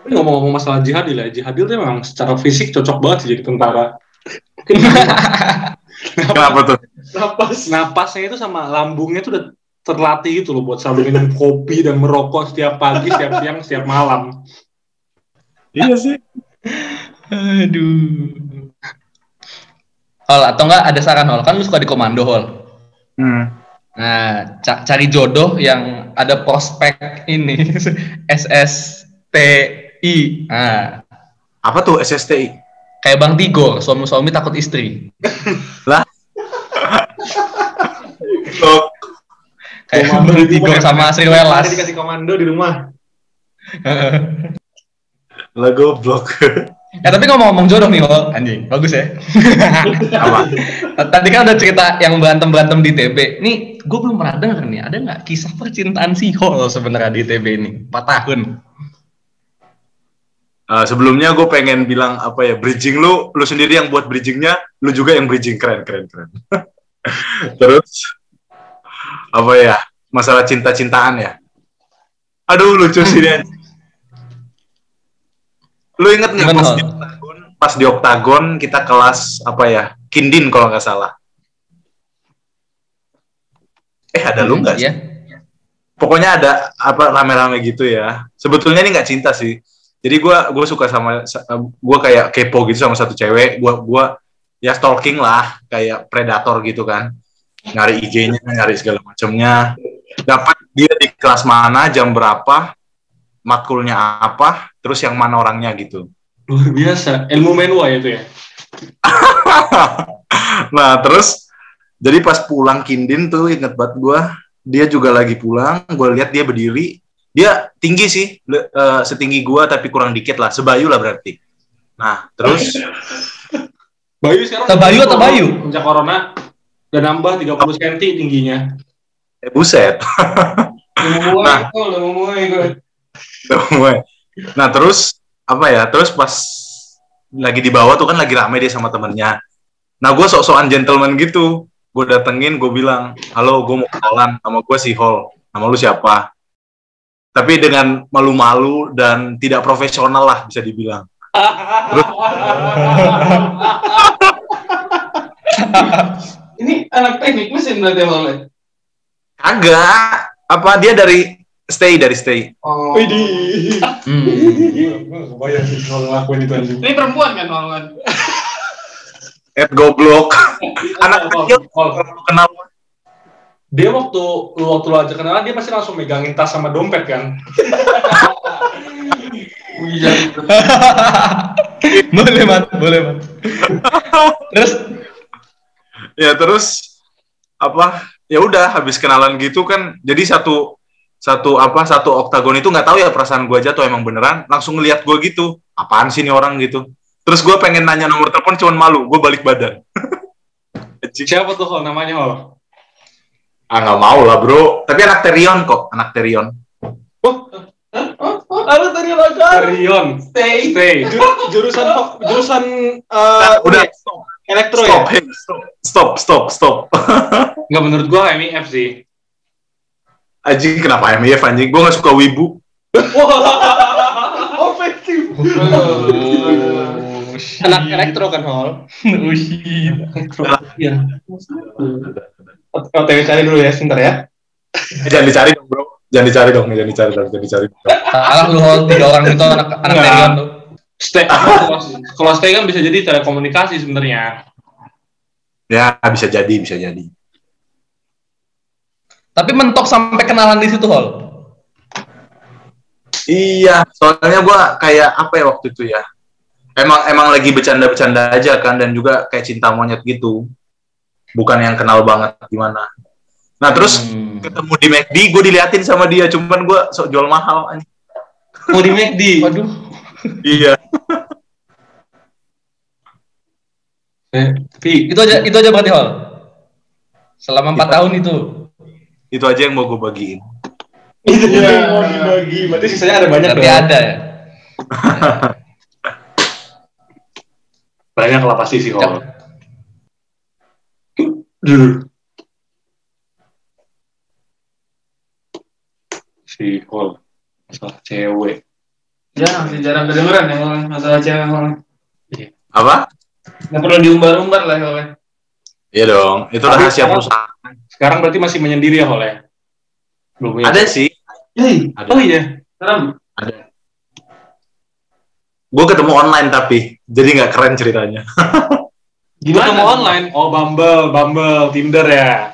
Tapi ngomong-ngomong masalah jihadil ya, jihadil tuh memang secara fisik cocok banget sih jadi tentara. kenapa tuh? Napas. Napasnya itu sama lambungnya tuh udah terlatih gitu loh buat selalu minum kopi dan merokok setiap pagi, setiap siang, setiap malam. Iya sih. aduh. Hol atau enggak ada saran Hol? Kan lu suka di komando Hol. Hmm. nah ca- cari jodoh yang ada prospek ini. SSTI nah. Apa tuh SSTI? kayak Bang Tigor suami-suami takut istri. Oh, kayak Komando Bang di Tigor rumah, sama Sri Welas dikasih komando di rumah. lah goblok. Ya tapi ngomong-ngomong jodoh nih, Hol. Anjing, bagus ya. Apa? Tadi kan udah cerita yang berantem-berantem di TB. Nih, gue belum pernah denger nih, ada nggak kisah percintaan si Hol sebenarnya di TB ini? 4 tahun. Eh, sebelumnya gue pengen bilang apa ya bridging lu, lu sendiri yang buat bridgingnya, lu juga yang bridging keren keren keren. Terus apa ya masalah cinta-cintaan ya? Aduh lucu sih dia. Lu inget nggak pas di oktagon, pas di oktagon kita kelas apa ya kindin kalau nggak salah. Eh ada lu nggak? sih? Iya. pokoknya ada apa rame-rame gitu ya. Sebetulnya ini nggak cinta sih. Jadi gua gue suka sama gue kayak kepo gitu sama satu cewek. Gua gua ya stalking lah kayak predator gitu kan. Nyari IG-nya, nyari segala macamnya. Dapat dia di kelas mana, jam berapa, matkulnya apa, terus yang mana orangnya gitu. Luar biasa. Ilmu menua itu ya. nah terus jadi pas pulang Kindin tuh inget banget gua dia juga lagi pulang gue lihat dia berdiri dia tinggi sih le- eh, setinggi gua tapi kurang dikit lah sebayu lah berarti nah terus Bayu sekarang Tebayu atau Bayu? Sejak corona udah nambah 30 cm tingginya. eh, buset. Gue. nah. Terus apa ya terus pas lagi di bawah tuh kan lagi rame dia sama temennya. Nah gue sok-sokan gentleman gitu. Gue datengin gue bilang halo gue mau kenalan nama gue si Hol. Nama lu siapa? Tapi dengan malu-malu dan tidak profesional lah bisa dibilang Ini anak teknik mesin berarti oleh. Kagak. Apa dia dari stay dari stay. Oh. Hmm. Kebayang sih kalau ngelakuin itu anjing. Ini perempuan kan Wawan? At goblok. Anak kecil kalau kenal Dia waktu lu waktu lu aja kenalan dia pasti langsung megangin tas sama dompet kan. Boleh mat, boleh mat. Terus ya terus apa ya udah habis kenalan gitu kan jadi satu satu apa satu oktagon itu nggak tahu ya perasaan gue aja tuh emang beneran langsung ngeliat gue gitu apaan sih nih orang gitu terus gue pengen nanya nomor telepon cuman malu gue balik badan. Siapa tuh Hol namanya Hol? ah nggak mau lah bro tapi anak Terion kok anak Terion Ada tadi lagi. Rion. Stay. Stay. Ju- jurusan jurusan Nah, eh udah stop elektro stop, ya. hey, stop stop stop stop Nggak menurut gua MIF sih. anjing kenapa MIF anjing gue nggak suka wibu Ofensif. Anak elektro kan hall. OTW cari dulu ya sebentar ya. jangan dicari dong bro jangan dicari dong jangan dicari dong jangan dicari salah lu hol tiga orang itu anak anak Enggak. Terion tuh. Stay. kalau, kalau stay kan bisa jadi telekomunikasi sebenarnya. ya bisa jadi bisa jadi Tapi mentok sampai kenalan di situ hol. Iya, soalnya gua kayak apa ya waktu itu ya? Emang emang lagi bercanda-bercanda aja kan dan juga kayak cinta monyet gitu. Bukan yang kenal banget gimana. Nah, terus Hmm. ketemu di McD, gue diliatin sama dia, cuman gua sok jual mahal anjing. Mau di McD. Waduh. Iya. Eh, tapi Itu aja itu aja berarti hol. Selama empat tahun itu. Itu aja yang mau gue bagiin. Itu yang mau dibagi. Berarti sisanya ada banyak Berarti dong. ada ya. banyak lah pasti sih Hol. Si Hol. Masalah cewek. Jarang sih, jarang kedengeran ya masalah cewek Wawan. Apa? Nggak perlu diumbar-umbar lah Wawan. Iya dong, itu Tapi rahasia sekarang- perusahaan. Sekarang berarti masih menyendiri ya ya? Belum punya Ada sih, ada. Oh iya. Serem. Gue ketemu online tapi, jadi nggak keren ceritanya. Gimana? Ketemu online? Oh, Bumble, Bumble, Tinder ya.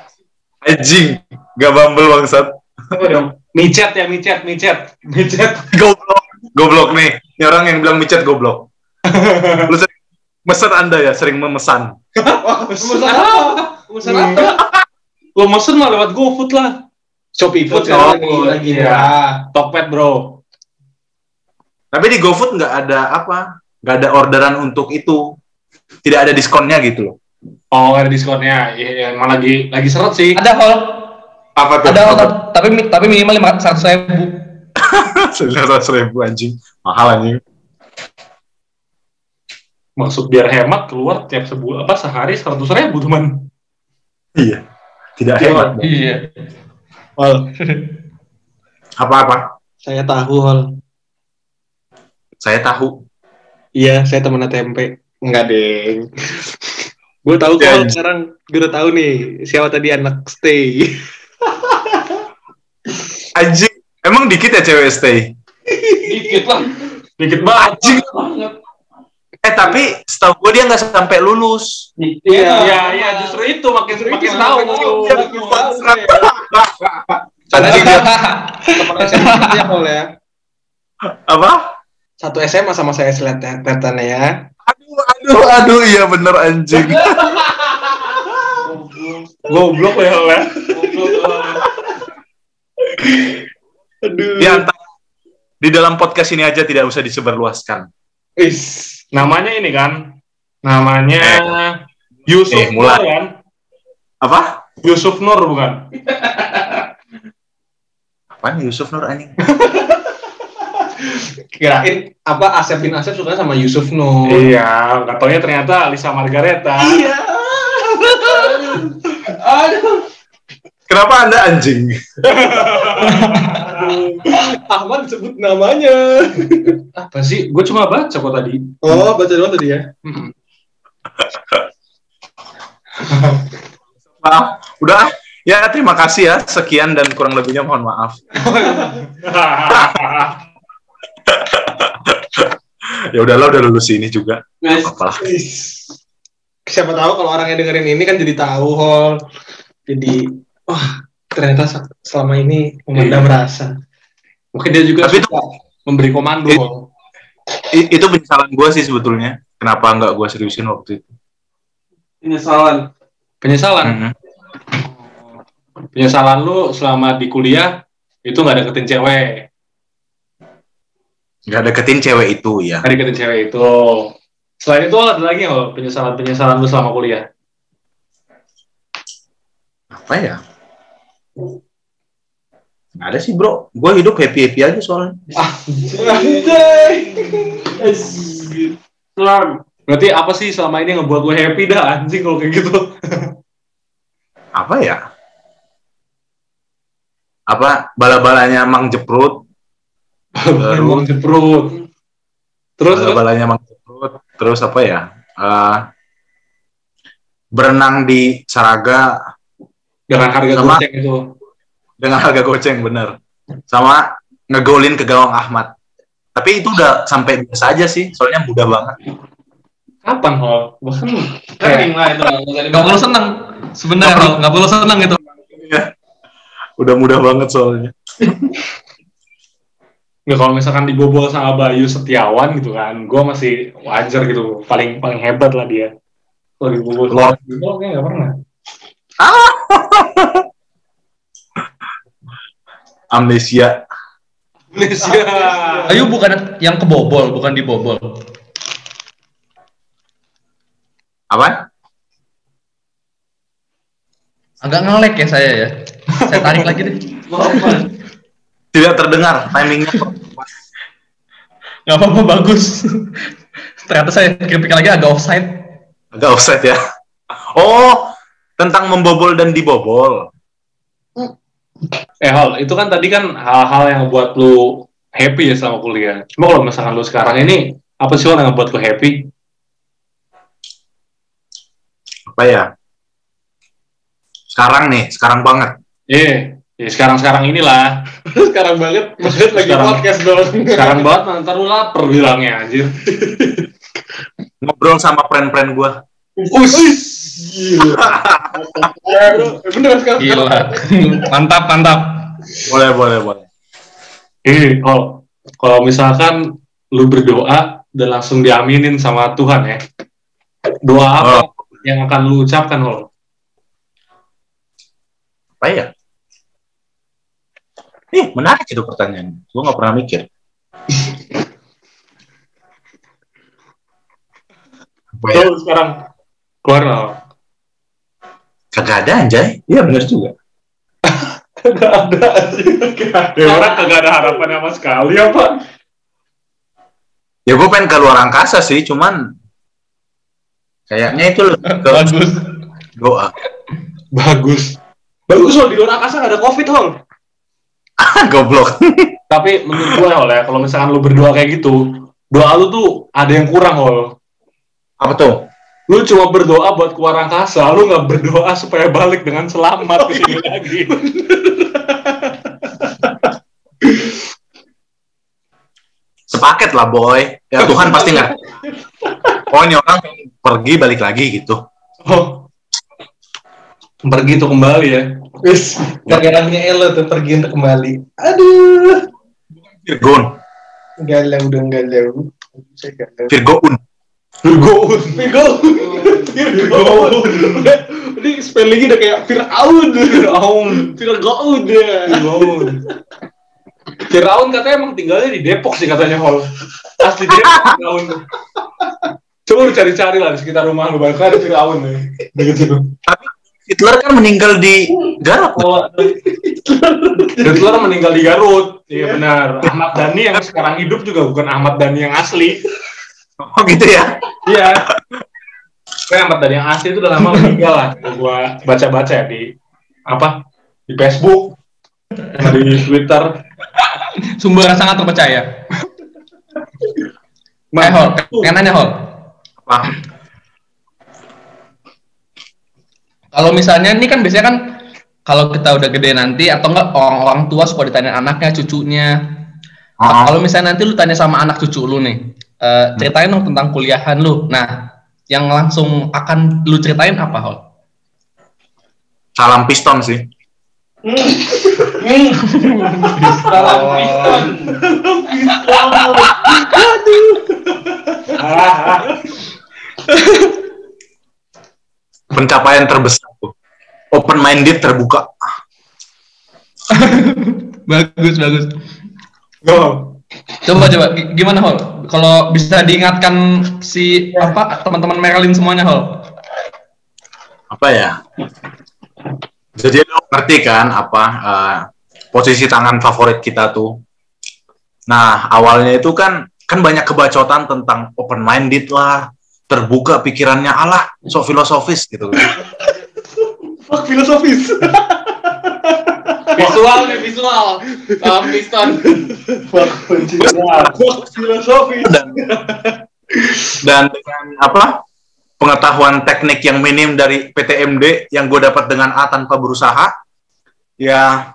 Anjing, gak bumble bangsat. Apa dong? Micet ya, micet, micet, micet. Goblok, goblok nih. Ini orang yang bilang micet goblok. Lu sering mesen anda ya, sering memesan. Pesan apa? Pesan apa? Lo mesen mah lewat GoFood lah. Shopee Food sekarang lagi lagi iya. Tokped bro. Tapi di GoFood nggak ada apa, nggak ada orderan untuk itu. Tidak ada diskonnya gitu loh. Oh ada diskonnya. Iya, iya, emang lagi lagi seret sih. Ada hol. Apa tuh? Ada hol tapi tapi minimal lima seratus ribu. Seratus ribu anjing, mahal anjing. Maksud biar hemat keluar tiap sebulan apa sehari seratus ribu teman. Iya, tidak hemat. Iya. Hol, Apa-apa? saya tahu hol. Saya tahu. Iya, saya teman tempe. Enggak, Deng. gue tahu Ya, kok anjing. sekarang gue udah tahu nih siapa tadi anak stay. Anjing, emang dikit ya cewek stay? Dikit lah. Dikit banget. Eh tapi setahu gue dia nggak sampai lulus. Iya. Iya iya justru itu makin makin tahu. Dia Teman SMA ya, Hol ya. apa? Satu SMA sama saya seletetannya ya. Aduh, aduh, aduh, iya bener anjing. Goblok ya ya. Aduh. Di antara di dalam podcast ini aja tidak usah disebarluaskan. Is. Namanya ini kan. Namanya Yusuf Eh, mulai. Nur kan? Apa? Yusuf Nur bukan? Apaan Yusuf Nur anjing? Kirain apa Asep bin Asep suka sama Yusuf Nur. Iya, nggak taunya ternyata Lisa Margareta. Iya. Aduh. Kenapa anda anjing? Ahmad disebut namanya. Apa sih? Gue cuma baca kok tadi. Oh, baca doang tadi ya. Maaf. Udah. Ya, terima kasih ya. Sekian dan kurang lebihnya mohon maaf. Ya udahlah, udah lulus ini juga. Apalah. Siapa tahu kalau orang yang dengerin ini kan jadi tahu hol. Jadi wah ternyata se- selama ini memendam rasa. Mungkin dia juga Tapi suka memberi komando. It- itu penyesalan gue sih sebetulnya. Kenapa nggak gue seriusin waktu itu? penyesalan. Penyesalan. Mhm. Penyesalan lu selama di kuliah itu nggak deketin cewek. Nggak deketin cewek itu ya. Nggak deketin cewek itu. Selain itu ada lagi nggak penyesalan-penyesalan lu selama kuliah? Apa ya? Nggak ada sih bro. Gue hidup happy happy aja soalnya. Selam. Berarti apa sih selama ini ngebuat lu happy dah anjing kalau kayak gitu? Apa ya? Apa bala-balanya Mang Jeprut? Emang Terus jeprut. Terus, terus bala-balanya Mang Jeprut. Terus apa ya? Eh, berenang di Saraga dengan harga Sama- goceng itu. Dengan harga goceng bener. Sama ngegolin ke gawang Ahmad. Tapi itu udah sampai biasa aja sih, soalnya mudah banget. Kapan hol? Bahkan Sering lah itu. nggak perlu seneng. Sebenarnya nggak perlu seneng gitu. Udah mudah banget soalnya. nggak kalau misalkan dibobol sama Bayu Setiawan gitu kan, gue masih wajar gitu, paling paling hebat lah dia. Kalau dibobol sama. Bayu, kayaknya nggak pernah. Amnesia. Indonesia. Ayo bukan yang kebobol, bukan dibobol. Apa? Agak ngelek ya saya ya. Saya tarik lagi deh. Tidak terdengar timingnya. Gak apa-apa bagus. Ternyata saya pikir-pikir lagi agak offside. Agak offset ya. Oh, tentang membobol dan dibobol. Eh Hal, itu kan tadi kan hal-hal yang buat lu happy ya selama kuliah. Cuma kalau misalkan lu sekarang ini, apa sih Hal, yang buat lu happy? Apa ya? Sekarang nih, sekarang banget. Eh, ya sekarang-sekarang inilah. Sekarang banget, banget lagi Sekarang. podcast dong. Sekarang banget, ntar lu lapar bilangnya, anjir. Ngobrol sama friend-friend gue. Us. Gila. Eh, bro. Eh, Beneran sekarang. Gila. mantap, mantap. Boleh, boleh, boleh. Eh, kalau kalau misalkan lu berdoa dan langsung diaminin sama Tuhan ya, doa apa yang akan lu ucapkan Hol? Apa ya? Ih, menarik itu pertanyaan. Gue nggak pernah mikir. Ya? Tuh sekarang keluar. Kagak ada anjay. Iya bener juga. Kagak ada. Ya orang kagak ada harapan sama sekali apa? Ya gue pengen ke luar angkasa sih, cuman kayaknya itu lebih ke Bagus. doa. Bagus. Bagus loh, di luar angkasa nggak ada covid, Hol. Goblok. Tapi menurut gue Hol ya, kalau misalkan lu berdoa kayak gitu, doa lu tuh ada yang kurang Hol. Apa tuh? Lu cuma berdoa buat keluar angkasa, lu nggak berdoa supaya balik dengan selamat ke sini lagi. Sepaket lah boy. Ya Tuhan pasti nggak. Oh ini orang pergi balik lagi gitu. Oh. Pergi tuh kembali ya. Wis, gara-garanya Elo tuh pergi untuk kembali. Aduh. Virgon. Galau udah galau. Saya Virgo. Virgo. Udah, ini spellingnya udah kayak Fir'aun. Firaun. Fir'aun ya. Firaun. Firaun katanya emang tinggalnya di Depok sih katanya Hol. Asli Depok Firaun. Coba lu cari-cari lah di sekitar rumah lu, bakal ada Firaun nih. Begitu. Hitler kan meninggal di Garut. Oh, Hitler meninggal di Garut. Iya benar. Ahmad Dhani yang sekarang hidup juga bukan Ahmad Dhani yang asli. Oh gitu ya. Iya. Kayak Ahmad Dhani yang asli itu udah lama meninggal lah. Gua baca-baca ya di apa? Di Facebook, di Twitter. Sumber yang sangat terpercaya. Eh, Hol, pengen nanya, Hol. Apa? Kalau misalnya ini kan biasanya kan kalau kita udah gede nanti atau enggak orang-orang tua suka ditanya anaknya, cucunya. Oh, Kalau misalnya nanti lu tanya sama anak cucu lu nih, eh, ceritain dong tentang kuliahan lu. Nah, yang langsung akan lu ceritain apa, Hol? salam piston sih. Salam piston. Pencapaian terbesar tuh. Open minded terbuka. Bagus, bagus. Coba coba gi- gimana Hol? Kalau bisa diingatkan si apa teman-teman Merlin semuanya Hol? Apa ya? Jadi lo ngerti kan apa eh, posisi tangan favorit kita tuh. Nah, awalnya itu kan kan banyak kebacotan tentang open minded lah, terbuka pikirannya Allah, so filosofis gitu. Fuck filosofis. Visual nih visual. Salam piston. Fuck filosofis. dan dan dengan apa pengetahuan teknik yang minim dari PTMD yang gue dapat dengan A tanpa berusaha ya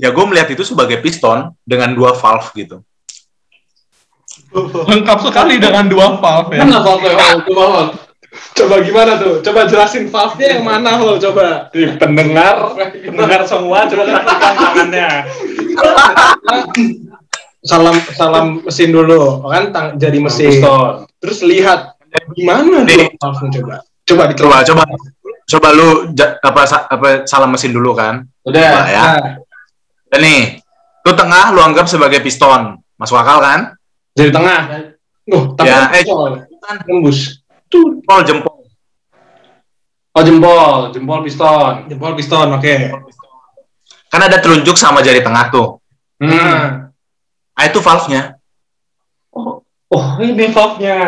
ya gue melihat itu sebagai piston dengan dua valve gitu Lengkap sekali dengan dua valve ya. Kan apa tuh? Hol? Coba gimana tuh? Coba jelasin valve-nya yang mana Hol? Coba. Di pendengar, pendengar semua coba lakukan tangannya. Salam salam mesin dulu, kan tang, jadi mesin. Piston. Terus lihat gimana tuh Nih. valve-nya coba. Coba dikeluar. coba coba lu apa sa- apa salam mesin dulu kan Udah. Coba ya Nah, dan nih lu tengah lu anggap sebagai piston masuk akal kan dari tengah. Oh, tapi Ya, eh, bukan. nembus. Jempol jempol Oh jempol, jempol piston. Jempol piston, oke. kan ada telunjuk sama jari tengah tuh Hmm. Nah, ah itu valve-nya Oh ini valve-nya.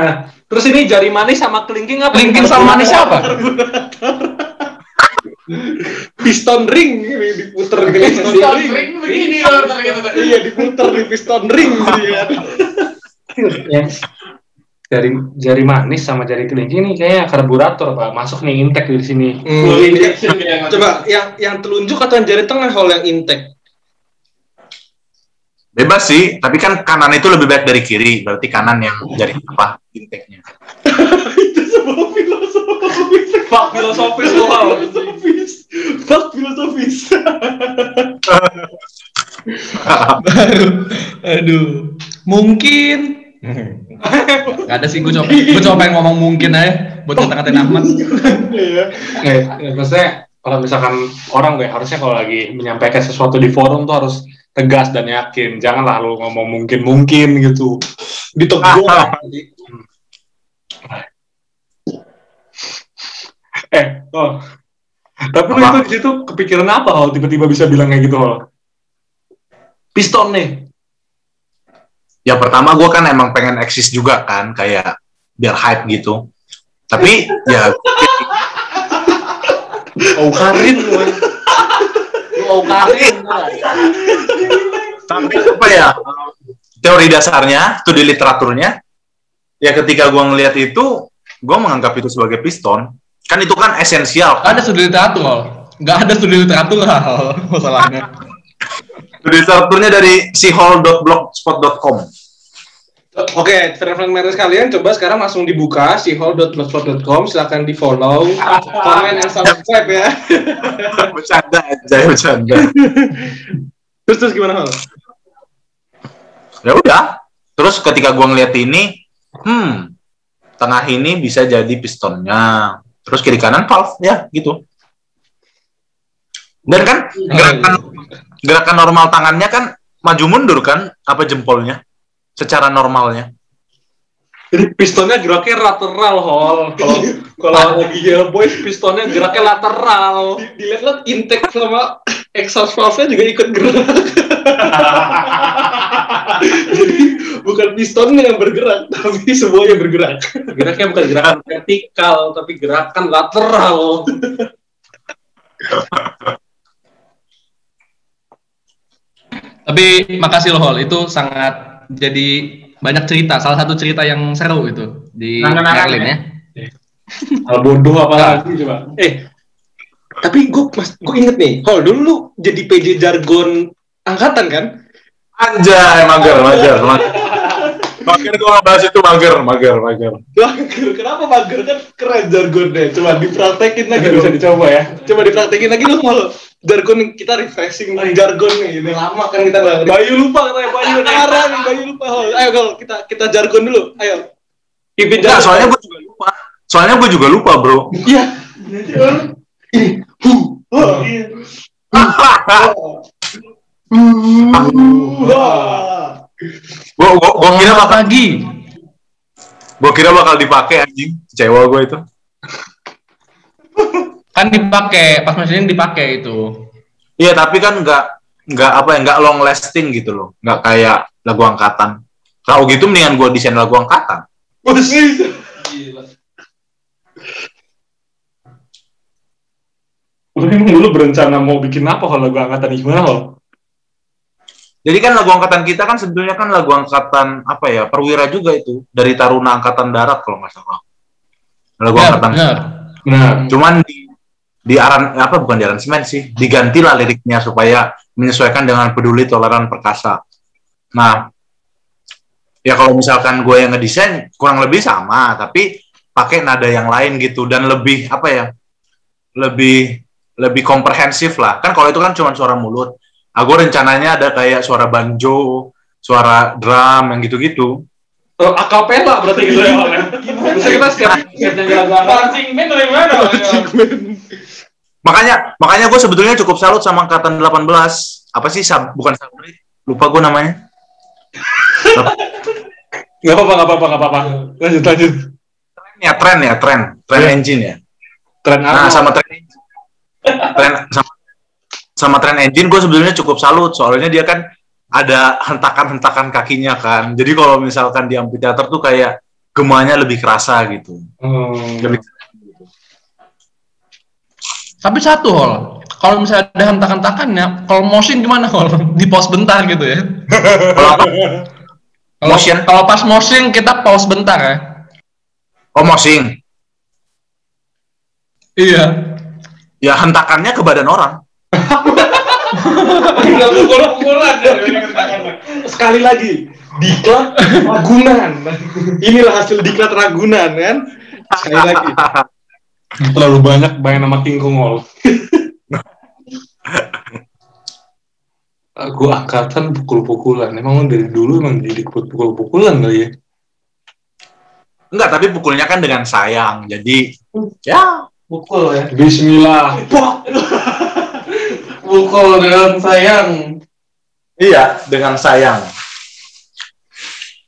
terus ini jari manis sama kelingking apa? Kelingking sama manis apa? piston ring ini diputer gini. Piston ring begini loh ternyata. Iya, diputer di piston ring gitu ya. Jari jari manis sama jari kelingking nih kayaknya karburator pak masuk nih intake di sini. Hmm, iya. Coba yang yang telunjuk atau yang jari tengah hol yang intake? bebas sih tapi kan kanan itu lebih baik dari kiri berarti kanan yang jari apa intake-nya Itu sebuah filosofis. Fuck filosofis. Filosofis. Fuck filosofis. Baru. Aduh. Mungkin. Gak ada sih gue coba gue coba pengen ngomong mungkin aja buat kata-katain Ahmad. Iya. Ya, maksudnya kalau misalkan orang gue harusnya kalau lagi menyampaikan sesuatu di forum tuh harus tegas dan yakin. Janganlah lu ngomong mungkin-mungkin gitu. Ditegur. Eh, oh. Tapi lu itu di situ kepikiran apa Hal? Tiba-tiba bisa bilang kayak gitu? Piston nih. Ya pertama gue kan emang pengen eksis juga kan kayak biar hype gitu tapi ya Oh, karin oh, karin. tapi apa ya teori dasarnya itu di literaturnya ya ketika gue ngelihat itu gue menganggap itu sebagai piston kan itu kan esensial Gak ada studi literatur Hol. Gak ada studi literatur Hol. Masalahnya. Literaturnya dari sihol.blogspot.com Oke, friend-friend sekalian, coba sekarang langsung dibuka sihol.blogspot.com, silakan di follow, komen, dan subscribe ya. bercanda aja bercanda. Terus terus gimana hal? ya udah. Terus ketika gue ngeliat ini hmm tengah ini bisa jadi pistonnya. Terus kiri kanan valve ya gitu dan kan gerakan gerakan normal tangannya kan maju mundur kan apa jempolnya secara normalnya Jadi pistonnya geraknya lateral, Hol. Kalau kalau lagi Yellow Boys pistonnya geraknya lateral. Dilihat-lihat intake sama exhaust valve-nya juga ikut gerak. Jadi bukan pistonnya yang bergerak, tapi semuanya bergerak. Geraknya bukan gerakan vertikal, tapi gerakan lateral. Tapi makasih loh Hol, itu sangat jadi banyak cerita. Salah satu cerita yang seru itu di Nangan-nangan Merlin ya? ya. Hal bodoh apa lagi coba? Eh, tapi gue mas, gue inget nih, Hol dulu lu jadi PJ jargon angkatan kan? Anjay, mager, mager, mager. Mager gue ngebahas itu mager, mager, mager. Mager, kenapa mager kan keren jargonnya? Coba dipraktekin lagi bisa dicoba ya. Coba dipraktekin lagi dong malu. Jargon kita refreshing jargon nih. Ini lama kan kita nggak. Bayu lupa katanya Bayu nih. Parah nih, Bayu lupa. Hol. Ayo Hol, kita kita jargon dulu. Ayo. Pimpin Enggak, jalan. soalnya gue juga lupa. Soalnya gue juga lupa, bro. Iya. Ini. Hu. Oh, iya. Wah. Gue gue gue kira bakal pagi. gue kira bakal dipakai anjing. Kecewa gue itu. Kan dipakai, pas mesin dipakai itu. Iya, tapi kan nggak nggak apa ya nggak long lasting gitu loh. Nggak kayak lagu angkatan. Kalau gitu mendingan gue desain lagu angkatan. Lu emang dulu berencana mau bikin apa kalau lagu angkatan gimana Hol? Jadi kan lagu angkatan kita kan sebetulnya kan lagu angkatan apa ya perwira juga itu dari Taruna Angkatan Darat kalau nggak salah. Lagu Benar, angkatan. benar. Benar. Cuman di di aran apa bukan di aransemen sih digantilah liriknya supaya menyesuaikan dengan peduli toleran perkasa. Nah, ya kalau misalkan gue yang ngedesain kurang lebih sama tapi pakai nada yang lain gitu dan lebih apa ya lebih lebih komprehensif lah kan kalau itu kan cuma suara mulut aku rencananya ada kayak suara banjo suara drum yang gitu-gitu Oh, akapela berarti gitu ya ya. Bisa kita setiap setiap nyanyi lagu band dari mana? makanya makanya gue sebetulnya cukup salut sama angkatan 18 apa sih sab, bukan sabri lupa gue namanya Gak apa-apa, gak apa-apa, gak apa-apa. Lanjut, lanjut. ya tren ya tren tren Iya. engine ya Tren nah apa? sama tren engine tren sama, sama tren engine gue sebetulnya cukup salut soalnya dia kan ada hentakan-hentakan kakinya kan jadi kalau misalkan di amphitheater tuh kayak gemanya lebih kerasa gitu Hmm. lebih Tapi satu Hol, kalau misalnya ada hentakan-hentakannya, kalau motion gimana Hol? Di pause bentar gitu ya. kalau Motion? kalau pas motion kita pause bentar ya. oh mosing Iya. ya hentakannya ke badan orang Tinggal pukul-pukulan Sekali lagi, diklat Ragunan. Inilah hasil diklat Ragunan kan. Sekali lagi. Terlalu banyak bayang nama King Kong Hall. Aku angkatan pukul-pukulan. Emang dari dulu emang jadi pukul-pukulan kali ya? enggak tapi pukulnya kan dengan sayang jadi ya Pukul ya. Bismillah. Pukul dengan sayang. iya dengan sayang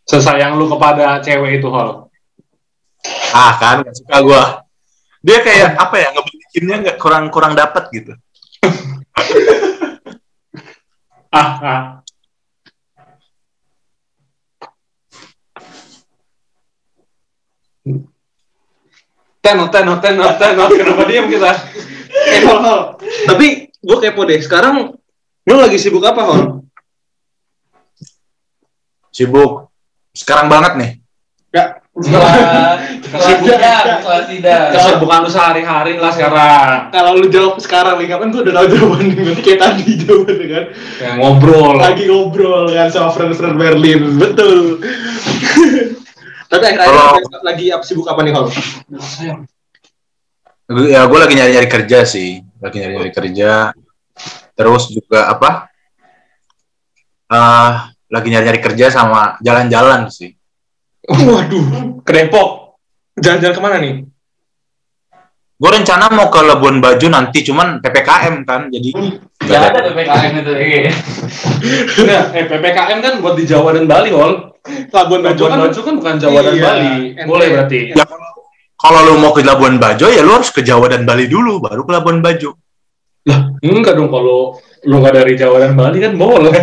Sesayang lu kepada cewek itu Hall. ah kan gak suka gua dia kayak apa ya ngebalikinnya nggak kurang kurang dapat gitu Ah, ah. Tenot, tenot, tenot, tenot. Kenapa diam kita? Eh, Hol, Hol. Tapi gue kepo deh. Sekarang lu lagi sibuk apa, Hol? sibuk sekarang banget nih Setelah setelah sidang, setelah sidang. Kesibukan lu sehari-hari lah sekarang. Kalau lu jawab sekarang nih, kapan gue udah tahu jawabannya. Berarti kayak tadi jawabannya kan. Ya, ngobrol. Lagi ngobrol kan sama friend-friend Berlin. Betul. Tapi akhir-akhir Kalau- lagi apa sibuk apa nih, Hol? ya gue lagi nyari nyari kerja sih lagi nyari nyari kerja terus juga apa ah lagi nyari nyari kerja sama jalan-jalan sih Waduh. Ke Depok. Jalan-jalan ke mana nih? gue rencana mau ke Labuan Bajo nanti cuman ppkm kan jadi Gak ada PPKM itu. iya. Nah, eh, PPKM kan buat di Jawa dan Bali, Hol. Labuan Bajo kan Bajo kan bukan Jawa dan Iya, Bali. ente. Boleh berarti. ya kalau lu mau ke Labuan Bajo ya lu harus ke Jawa dan Bali dulu baru ke Labuan Bajo Enggak dong kalau lu nggak dari Jawa dan Bali kan boleh.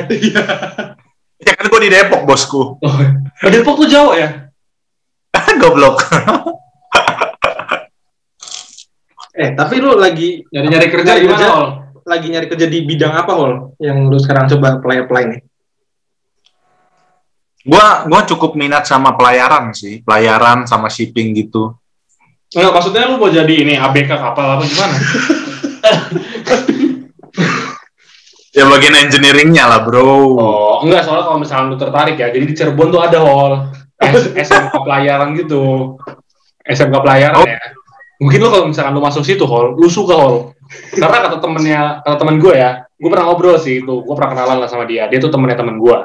ya kan gue di Depok bosku Oh, Depok tuh Jawa ya? goblok Eh, tapi lu lagi Nyari-nyari kerja Nyari gimana, kerja. Hol? lagi nyari kerja di bidang apa, Hol? Yang lu sekarang coba apply-apply nih. Gua gua cukup minat sama pelayaran sih, pelayaran sama shipping gitu. Enggak, maksudnya lu mau jadi ini ABK kapal apa gimana? Ya bagian engineeringnya lah bro. Oh, enggak soalnya kalau misalnya lu tertarik ya. Jadi di Cirebon tuh ada hall SMK pelayaran gitu. SMK pelayaran Oh. ya. Mungkin lu kalau misalkan lu masuk situ hall, lu suka hall. Karena kata temennya, kata temen gue ya, gue pernah ngobrol sih itu, gue pernah kenalan lah sama dia. Dia tuh temennya temen gue.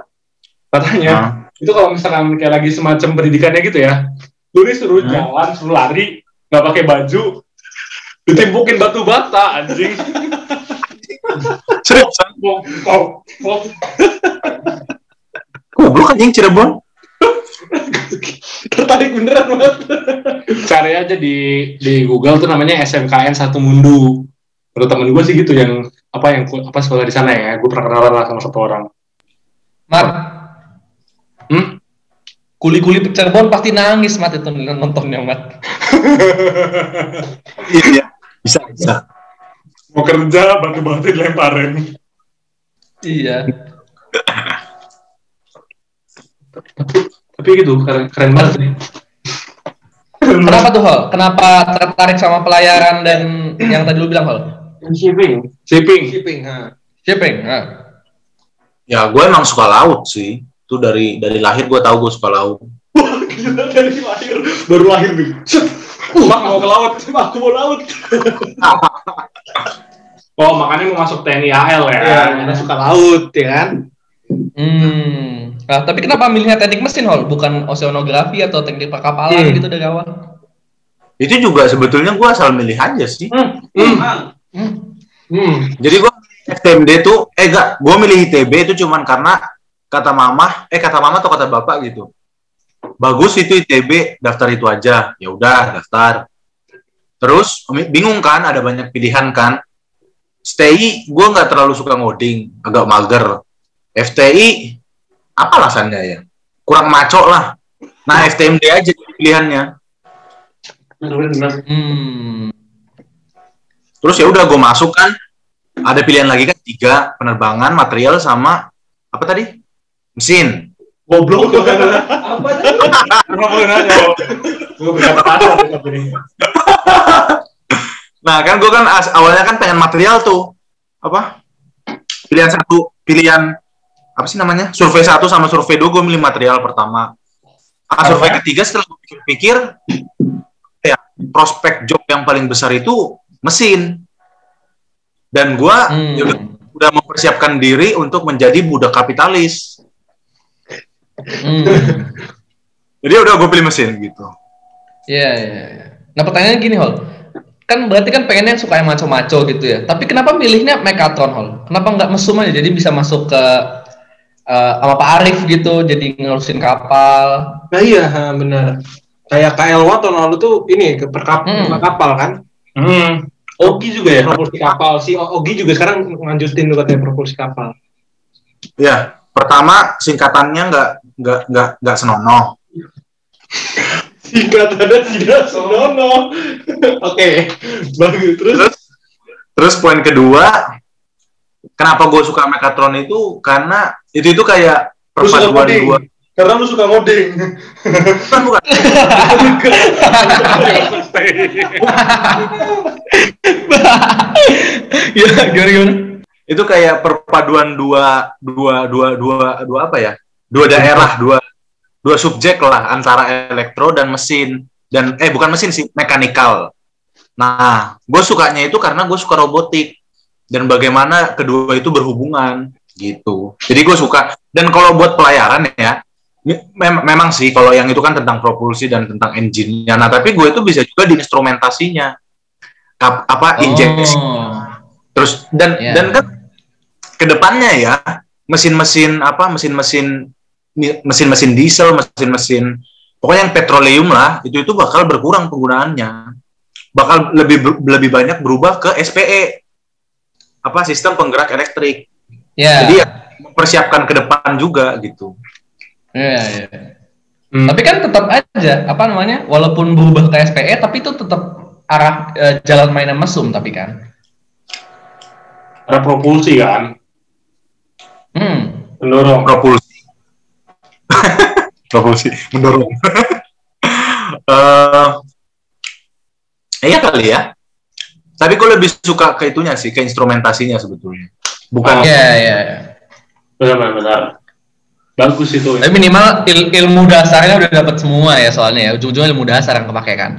Katanya, Nah, itu kalau misalkan kayak lagi semacam pendidikannya gitu ya, lu disuruh Hmm. jalan, suruh lari, nggak pakai baju, ditimpukin batu bata, anjing. Seriusan? Pok, pok, pok. Goblok anjing Cirebon. tertarik beneran banget. Cari aja di di Google tuh namanya SMKN Satu Mundu. Menurut temen gue sih gitu yang apa yang apa sekolah di sana ya. Gue pernah kenalan lah sama satu orang. Mat, Hmm? Kuli-kuli Cirebon pasti nangis Mat itu nontonnya Mat. Iya. Bisa bisa. Mau kerja batu-batu dilemparin. Iya. Tapi gitu keren, keren banget sih. Kenapa tuh Hol? Kenapa tertarik sama pelayaran dan yang tadi lu bilang Hol? Shipping. Shipping. Shipping, ha. Shipping. Nah. Ya gue emang suka laut sih. Itu dari dari lahir gue tahu gue suka laut. Gila dari lahir baru lahir nih. Set. Mak mau ke laut, aku mau laut. oh makanya mau masuk TNI AL ya? Ya, karena suka laut, ya kan? Hmm. Nah, tapi kenapa milihnya teknik mesin Hol? Bukan oceanografi atau teknik perkapalan Hmm. gitu dari awal? Itu juga sebetulnya gue asal milih aja sih. Hmm. Hmm. Hmm. Jadi gue FTMD tuh, eh enggak, gue milih ITB itu cuman karena kata mama, eh kata mama atau kata bapak gitu. Bagus itu ITB, daftar itu aja. Ya udah, daftar. Terus bingung kan, ada banyak pilihan kan. STI, gue nggak terlalu suka ngoding, agak mager. FTI, apa alasannya ya? Kurang maco lah. Nah, FTMD aja pilihannya. Hmm. Terus ya udah gue masuk kan, ada pilihan lagi kan tiga penerbangan, material sama apa tadi? Mesin. Goblok tuh kan. Apa boleh nanya? Gue kasar tapi. Nah kan gue kan awalnya kan pengen material tuh apa? Pilihan satu, pilihan apa sih namanya? Survei satu sama survei dua gue milih material pertama. Ah, survei ketiga setelah gue pikir-pikir, ya prospek job yang paling besar itu mesin. Dan gue Hmm. udah, udah mempersiapkan diri untuk menjadi budak kapitalis. Hmm. Jadi udah gue pilih mesin gitu. Iya, iya, iya. Nah pertanyaannya gini Hol, kan berarti kan pengennya suka yang maco-maco gitu ya. Tapi kenapa milihnya Mekatron Hol? Kenapa nggak mesum aja? Jadi bisa masuk ke eh, sama Pak Arif gitu, jadi ngurusin kapal. Nah iya, benar. Kayak KL Watt tahun lalu tuh ini ke perkap Hmm. kapal kan? Hmm. Ogi juga ya? Propulsi kapal. Si Ogi juga sekarang lanjutin tuh katanya propulsi kapal. Ya, pertama singkatannya nggak nggak nggak nggak senonoh. Singkatannya tidak senonoh. Oke, bagus. Terus Terus terus poin kedua, kenapa gue suka Mekatron itu karena itu itu kayak perpaduan dua Karena lu suka ngoding. bukan bukan ya gimana gimana? itu kayak perpaduan dua dua dua dua dua apa ya dua daerah dua dua subjek lah antara elektro dan mesin. Dan eh bukan mesin sih mekanikal. Nah gue sukanya itu karena gue suka robotik. Dan bagaimana kedua itu berhubungan gitu. Jadi gue suka. Dan kalau buat pelayaran ya mem- memang sih kalau yang itu kan tentang propulsi dan tentang engine-nya. Nah tapi gue itu bisa juga di instrumentasinya. Kap- apa injeksi Oh. terus dan Ya. dan kan ke depannya ya mesin-mesin apa mesin-mesin mesin-mesin diesel mesin-mesin pokoknya yang petroleum lah itu itu bakal berkurang penggunaannya bakal lebih lebih banyak berubah ke SPE apa sistem penggerak elektrik Ya. jadi ya mempersiapkan ke depan juga gitu Iya, iya. Hmm. Tapi kan tetap aja apa namanya? Walaupun berubah ke SPE tapi itu tetap arah eh, jalan mainan mesum tapi kan. Ada propulsi kan? Hmm. Pendorong. propulsi promosi mendorong Eh, iya kali ya tapi gue lebih suka ke itunya sih ke instrumentasinya sebetulnya bukan Iya, iya, iya. Benar, benar. Bagus itu. Tapi minimal il- ilmu dasarnya udah dapat semua ya soalnya ya. Ujung-ujungnya ilmu dasar yang kepake kan.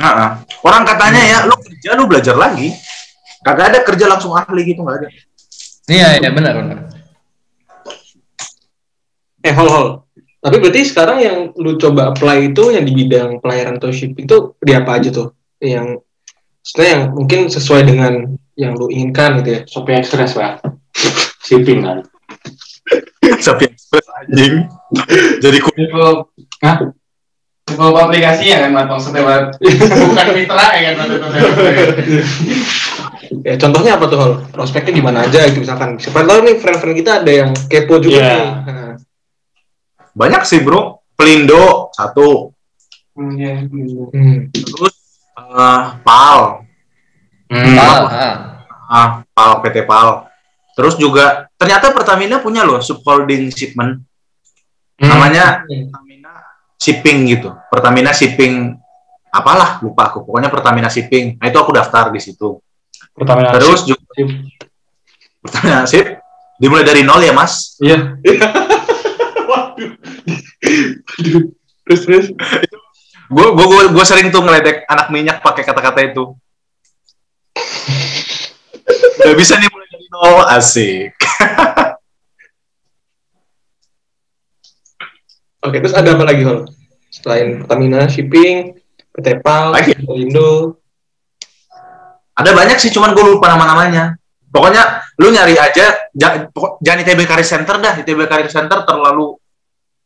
Nah, orang katanya ya lu kerja lu belajar lagi kagak ada kerja langsung ahli gitu nggak ada Iya, iya benar benar. Eh, hol hol. Tapi berarti sekarang yang lu coba apply itu yang di bidang pelayaran atau shipping itu di apa aja tuh? Yang sebenarnya yang mungkin sesuai dengan yang lu inginkan gitu ya. Shopee Express, Pak. Shipping kan. Shopee Express anjing jadi ku- Hah? cukup aplikasinya kan, Mat, maksudnya, Mat. Bukan mitra ya kan, maksudnya. Ya, contohnya apa tuh hol? Prospeknya gimana aja gitu misalkan. Siapa tahu nih friend-friend kita ada yang kepo juga Iya. nih. Nah, banyak sih bro Pelindo satu Hmm, iya. Hmm. terus eh, PAL Hmm. Ah, ah. ah PAL PT PAL terus juga ternyata Pertamina punya loh subholding shipment Hmm. namanya. Pertamina shipping gitu Pertamina shipping apalah lupa aku pokoknya Pertamina shipping nah itu aku daftar di situ Pertamina terus Ship. juga Pertamina ship dimulai dari nol ya mas Iya. Waduh. terus terus. gue gue gue sering tuh ngeledek anak minyak pakai kata-kata itu Gak bisa nih mulai dari nol asik Oke, terus ada apa lagi hol? Selain Pertamina shipping, PT PAL? Indo. ada banyak sih cuman gue lupa nama-namanya pokoknya lu nyari aja jangan ITB Career Center dah ITB Career Center terlalu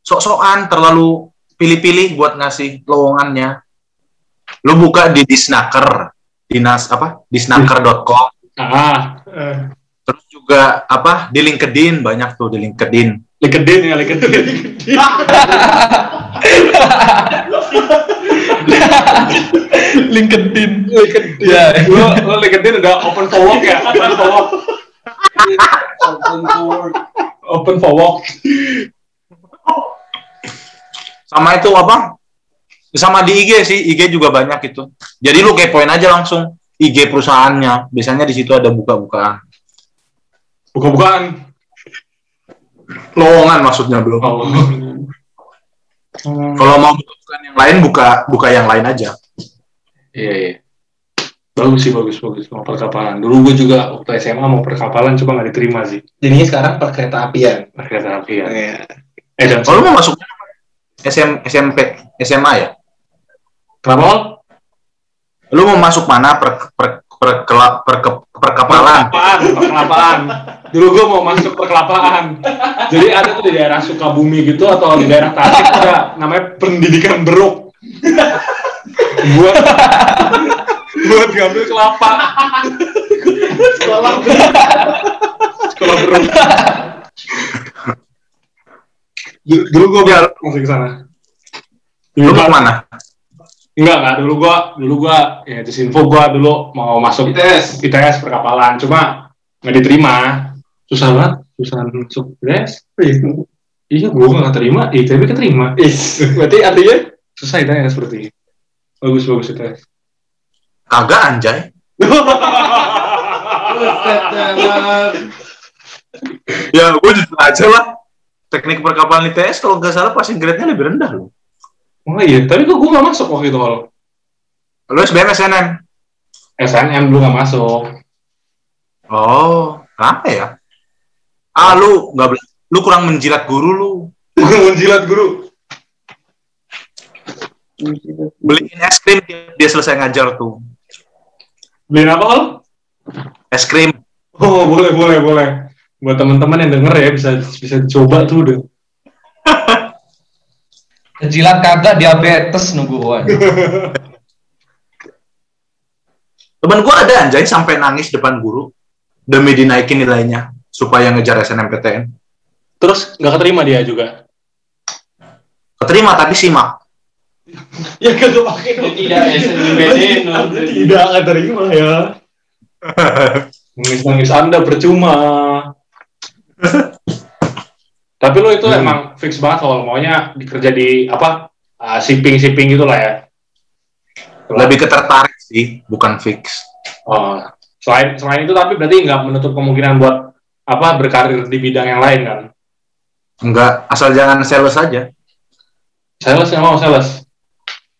sok-sokan terlalu pilih-pilih buat ngasih lowongannya lu buka di Disnaker dinas apa disnaker.com Ah. eh, terus juga apa di LinkedIn banyak tuh di LinkedIn LinkedIn ya, LinkedIn. LinkedIn. LinkedIn. Ya. Lo, lo LinkedIn udah open for work ya? Open for work. Open to work. Open for work. Sama itu apa sama di IG sih IG juga banyak itu jadi lu kepoin aja langsung IG perusahaannya biasanya di situ ada buka-bukaan Buka-bukaan. lowongan maksudnya belum Oh. kalau mau buka yang lain buka buka yang lain aja Iya, iya. Bagus sih, bagus, bagus. Mau perkapalan. Dulu gue juga waktu SMA mau perkapalan, cuma nggak diterima sih. Jadinya sekarang per kereta apian. Kereta api ya. Iya. Eh, dan kalau lu mau masuk SM, SMP SMA ya kenapa, Ol? lu mau masuk mana per, per, per, per, Perkelapaan, perkelapaan. Dulu gue mau masuk perkelapaan. Jadi ada tuh di daerah Sukabumi gitu atau di daerah Tasik ada namanya pendidikan beruk. buat buat ngambil kelapa. Sekolah beruk. Sekolah beruk. Dulu, dulu gue biar masuk ke sana. lu mau mana Enggak, enggak. Dulu gua, dulu gua, ya itu info gua dulu mau masuk ITS. ITS perkapalan. Cuma nggak diterima. Susah banget. Susah masuk ITS. Iya, gua nggak terima. ITB keterima. Is, berarti artinya Susah ITS seperti Bagus, bagus ITS. kagak anjay ya gue jujur aja lah teknik perkapalan ITS kalau nggak salah passing grade-nya lebih rendah loh Oh iya, tapi kok gua nggak masuk waktu itu kalau lu SBM SNM SNM dulu nggak masuk. oh kenapa ya ah lu nggak lu kurang menjilat guru lu Menjilat guru. beliin es krim dia, dia selesai ngajar tuh Beliin apa kalau? es krim Oh boleh, boleh, boleh. Buat teman-teman yang denger ya bisa bisa coba tuh udah. Jilat kagak diabetes nunggu gua. temen gua ada anjay sampai nangis depan guru demi dinaikin nilainya supaya ngejar SNMPTN Terus nggak keterima dia juga. keterima tapi simak Ya kan pakai dong. Tidak SNMPTN. Tidak akan terima ya. Nangis-nangis Anda percuma. Tapi lu itu Hmm. emang fix banget kalau maunya dikerja di apa uh, shipping shipping gitu lah ya. Lebih ketertarik sih, bukan fix. Oh, selain selain itu tapi berarti nggak menutup kemungkinan buat apa berkarir di bidang yang lain kan? Enggak, asal jangan sales aja. Sales nggak mau sales.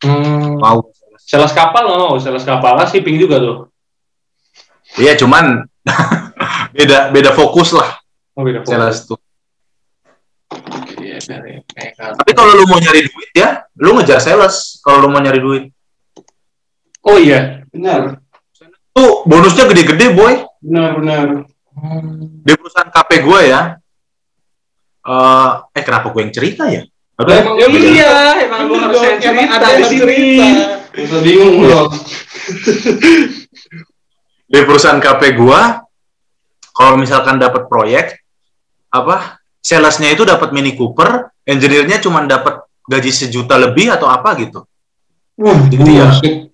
Hmm, Mau. sales kapal nggak mau, sales kapal lah shipping juga tuh. Iya, cuman beda beda fokus lah Oh, sales tuh. Iya, dari mereka. Tapi kalau lu mau nyari duit ya, lu ngejar sales kalau lu mau nyari duit. Oh iya, benar, Tuh bonusnya gede-gede, boy. benar, benar. Di perusahaan KP gue ya. Eh, eh kenapa gue yang cerita ya? Aduh, Emang Ya iya, iya, emang lu harus yang cerita ada di yang sini. cerita. Bisa bingung loh. di perusahaan KP gue, kalau misalkan dapat proyek, apa salesnya itu dapat Mini Cooper, engineer-nya cuma dapat gaji sejuta lebih atau apa gitu. Wah, Gitu ya.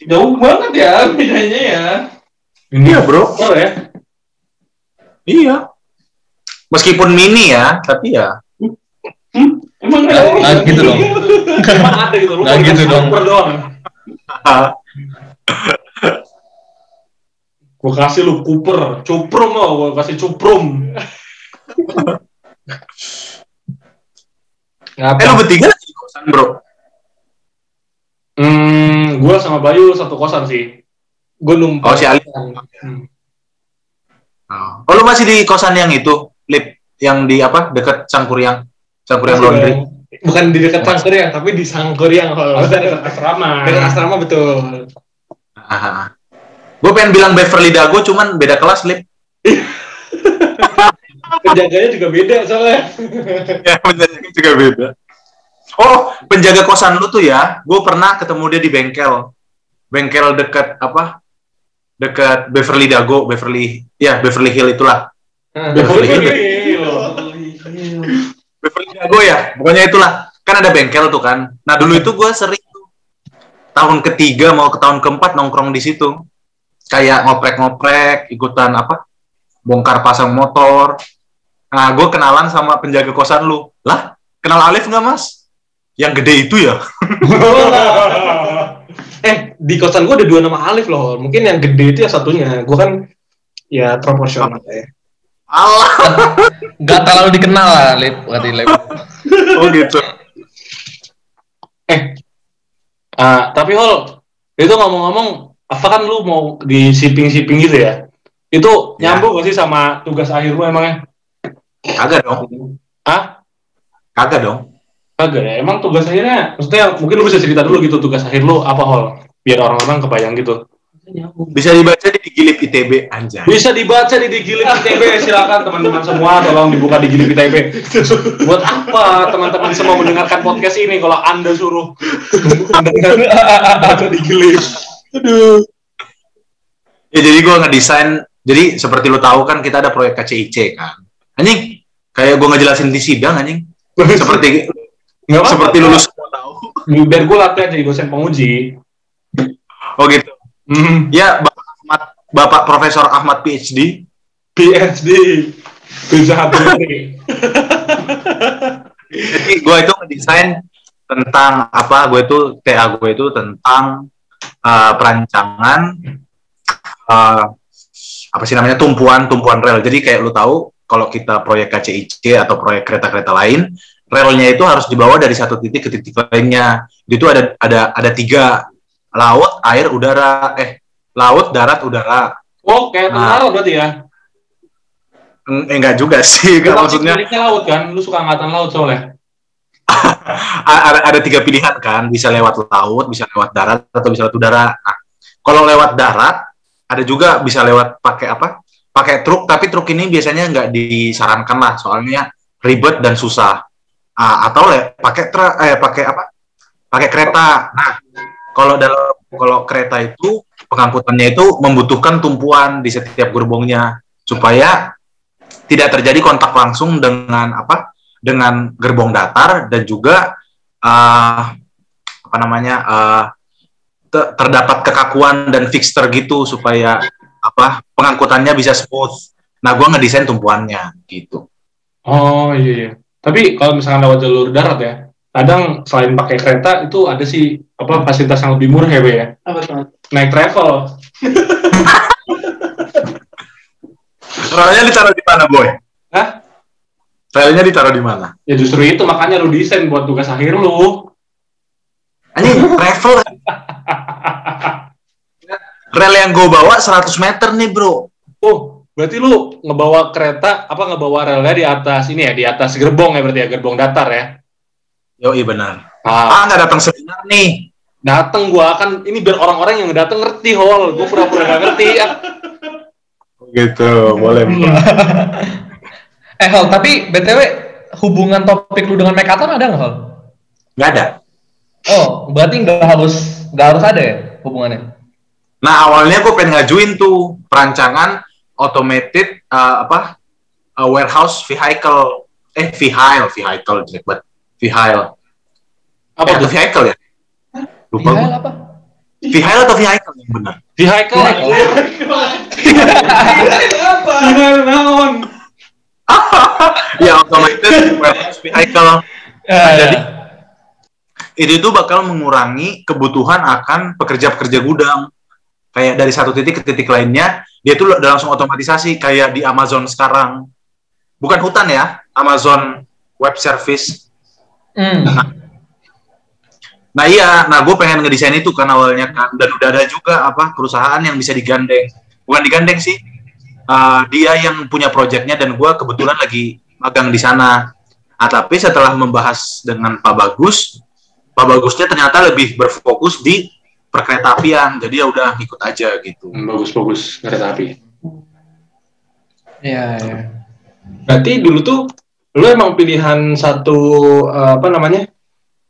Jauh banget ya bedanya ya. Iya bro, Oh ya. iya. Meskipun mini ya, tapi ya Emang Nggak- nggak gitu dong. Emang ada gitu. Lu gitu dong. doang. Gua kasih lu Cooper, cuprum lo, gua kasih cuprum. Eh lu bertiga lagi di kosan bro. Hmm, gua sama Bayu satu kosan sih. Gue numpang. Oh si Ali. Hmm. Oh lu masih di kosan yang itu, lip yang di apa dekat Sangkuriang, Sangkuriang Laundry. Bukan di dekat Sangkuriang, tapi di Sangkuriang. kalau Maksudnya dekat asrama. Dekat asrama betul. Gue pengen bilang Beverly Dago, cuman beda kelas lip. Penjaganya juga beda soalnya. ya penjaganya juga beda. Oh, penjaga kosan lu tuh ya, gue pernah ketemu dia di bengkel, bengkel dekat apa? Dekat Beverly Dago, Beverly, ya Beverly Hill itulah. Beverly Hill. Beverly Dago ya, pokoknya itulah. Kan ada bengkel tuh kan. Nah dulu itu gue sering tuh tahun ketiga mau ke tahun keempat nongkrong di situ, kayak ngoprek-ngoprek, ikutan apa? Bongkar pasang motor. Nah gue kenalan sama penjaga kosan lu. Lah, kenal Alif nggak mas? Yang gede itu ya? eh, di kosan gue ada dua nama Alif loh. Mungkin yang gede itu ya satunya. Gue kan ya proporsional ya. Allah. Gak terlalu dikenal lah. Berarti, Lip. Oh gitu. Ah, tapi Hol, itu ngomong-ngomong, apa kan lu mau di shipping-shipping gitu ya? Itu Ya. nyambung gak sih sama tugas akhir lu emangnya? Kagak dong. Hah? Kagak dong. Kagak ya? Emang tugas akhirnya, maksudnya mungkin lu bisa cerita dulu gitu tugas akhir lu apa Hol? Biar orang-orang kebayang gitu. Bisa dibaca di Gilip ITB anjay. Bisa dibaca di Digilip ITB, silakan teman-teman semua tolong dibuka di Gilip ITB. Buat apa teman-teman semua mendengarkan podcast ini kalau Anda suruh mendengar baca di Gilip? Ya jadi gue ngedesain. Jadi seperti lu tahu kan kita ada proyek KCIC kan. Anjing, kayak gue ngejelasin di sidang anjing. Seperti Nggak seperti lulus semua tahu. Biar gue latihan jadi dosen penguji. Oh gitu. Hmm. Ya Bapak Ahmad, Bapak Profesor Ahmad PhD. PhD. Bisa hati Jadi gue itu ngedesain tentang apa? Gue itu TA gue itu tentang uh, perancangan uh, apa sih namanya tumpuan tumpuan rel. Jadi kayak lu tahu kalau kita proyek KCIC atau proyek kereta-kereta lain, relnya itu harus dibawa dari satu titik ke titik lainnya. Itu ada ada ada tiga laut, air, udara. Eh laut, darat, udara. Oh, kayak Nah. tentara berarti ya? Eng- Eh, enggak juga sih, Enggak, maksudnya miliknya laut kan? Lu suka angkatan laut soalnya. ada, ada tiga pilihan kan, bisa lewat laut, bisa lewat darat, atau bisa lewat udara. Nah, kalau lewat darat, ada juga bisa lewat pakai apa? Pakai truk, tapi truk ini biasanya nggak disarankan lah, soalnya ribet dan susah. Ah, atau le, pakai tra, eh pakai apa? Pakai kereta. Nah, kalau dalam kalau kereta itu pengangkutannya itu membutuhkan tumpuan di setiap gerbongnya supaya tidak terjadi kontak langsung dengan apa? dengan gerbong datar dan juga uh, apa namanya uh, terdapat kekakuan dan fixture gitu supaya apa pengangkutannya bisa smooth. Nah, gue ngedesain tumpuannya gitu. Oh iya iya. Tapi kalau misalkan lewat jalur darat ya, kadang selain pakai kereta itu ada sih apa fasilitas yang lebih murah ya, Be, ya. Apa tuh? Naik travel. Relnya ditaruh di mana, Boy? Hah? Relnya ditaruh di mana? Ya justru itu makanya lu desain buat tugas akhir lu. Anjing, travel. Rel yang gue bawa 100 meter nih, bro. Oh, berarti lu ngebawa kereta apa ngebawa relnya di atas ini ya, di atas gerbong ya berarti ya, gerbong datar ya. Yoi, benar. Ah, Ah, nggak datang seminar nih. dateng gua kan ini biar orang-orang yang dateng ngerti hol. Gua pura-pura gak ngerti ya. Gitu, boleh. Eh Hal, tapi BTW hubungan topik lu dengan Mekaton ada nggak Hal? Nggak ada. Oh, berarti nggak harus nggak harus ada ya hubungannya? Nah, awalnya gue pengen ngajuin tuh perancangan automated uh, apa uh, warehouse vehicle eh vehicle vehicle jelek banget vehicle Apa eh, tuh? vehicle ya lupa gue apa? vehicle atau vehicle yang benar Vehicle. Vehicle naon? ya automated warehouse vehicle Ya, jadi itu tuh bakal mengurangi kebutuhan akan pekerja-pekerja gudang. Kayak dari satu titik ke titik lainnya dia tuh udah langsung otomatisasi kayak di Amazon sekarang. Bukan hutan ya Amazon Web Service. Hmm. Nah iya, nah gue pengen ngedesain itu kan awalnya kan, dan udah ada juga apa perusahaan yang bisa digandeng, bukan digandeng sih, Uh, dia yang punya proyeknya dan gue kebetulan lagi magang di sana. Nah, tapi setelah membahas dengan Pak Bagus, Pak Bagusnya ternyata lebih berfokus di perkereta apian, jadi ya udah ikut aja gitu. Hmm, bagus bagus kereta api. Iya, iya. Berarti dulu tuh lu emang pilihan satu eh, apa namanya?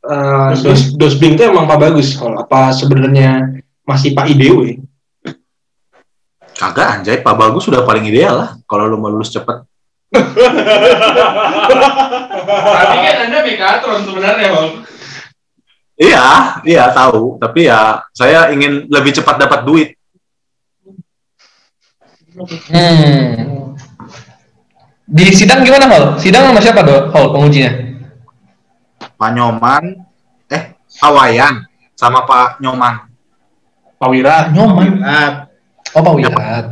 eh, dos dosbing itu emang Pak Bagus kalau apa sebenarnya masih Pak IDW? Kagak anjay, Pak Bagus sudah paling ideal lah kalau lu mau lulus cepet. Tapi kan Anda Mekatron sebenarnya, Bang. Iya, iya tahu, tapi ya saya ingin lebih cepat dapat duit. Hmm. Di sidang gimana Hal? Sidang sama siapa do? Hal pengujinya? Pak Nyoman, eh Pak Wayan sama Pak Nyoman. Pak Wira. Nyoman. Oh Pak Wirat.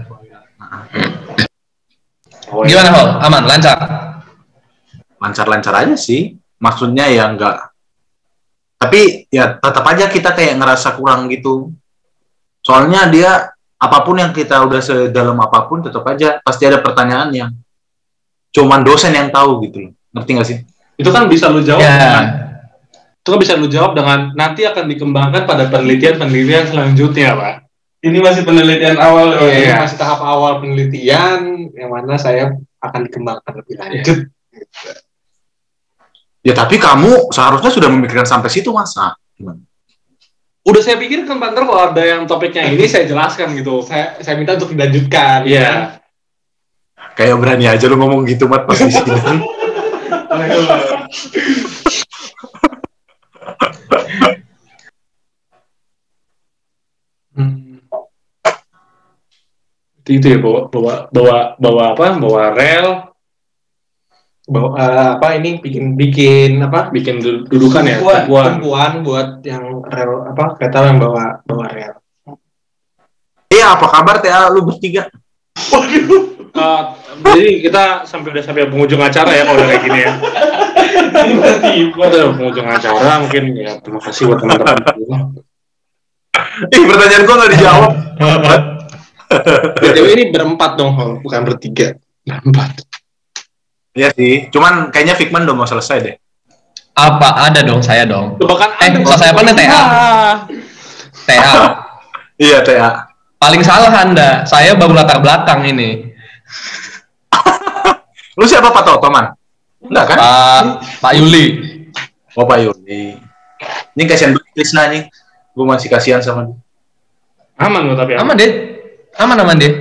Oh, Gimana Hal? Aman, lancar. Lancar-lancar aja sih. Maksudnya ya enggak. Tapi ya tetap aja kita kayak ngerasa kurang gitu. Soalnya dia apa pun yang kita udah sedalam apa pun tetap aja pasti ada pertanyaan yang cuman dosen yang tahu gitu loh. Ngerti gak sih? Itu kan bisa lu jawab Ya. dengan itu kan bisa lu jawab dengan nanti akan dikembangkan pada penelitian-penelitian selanjutnya, Pak. Ini masih penelitian awal oh, ini masih tahap awal penelitian yang mana saya akan dikembangkan lebih lanjut. Ya tapi kamu seharusnya sudah memikirkan sampai situ masa? Gimana? Udah saya pikirkan, Pak, ntar kalau ada yang topiknya ini saya jelaskan gitu. Saya saya minta untuk dilanjutkan. Iya. Kayak berani aja lu ngomong gitu mat pas di sidang. Hmm. Itu ya bawa bawa bawa bawa apa? Bawa rel, Bawa, eh, apa ini bikin bikin apa? bikin du- dudukan ya, Tumpuan. buat yang rel apa kereta yang bawa bawa rel. Iya apa kabar Tia lu bertiga? Uh, jadi kita sampai udah sampai penghujung acara ya kalau udah kayak gini ya. Tiba-tiba. Udah penghujung acara mungkin ya terima kasih buat teman-teman. Ih pertanyaan gua nggak dijawab. BTW ini berempat dong, Hol, bukan bertiga. Berempat. Iya sih, cuman kayaknya Figman udah mau selesai deh. Apa ada dong saya dong? Bahkan Eh, Anda- selesai apa nih TA? TA. Iya Tia. Paling salah Anda. Saya baru latar belakang ini. Lu siapa Pak Toto man? Enggak kan? Pak Pak Yuli. Oh Pak Yuli. Ini kasihan banget Krisna nih. Gue masih kasihan sama dia. aman loh tapi Aman deh. Aman aman deh.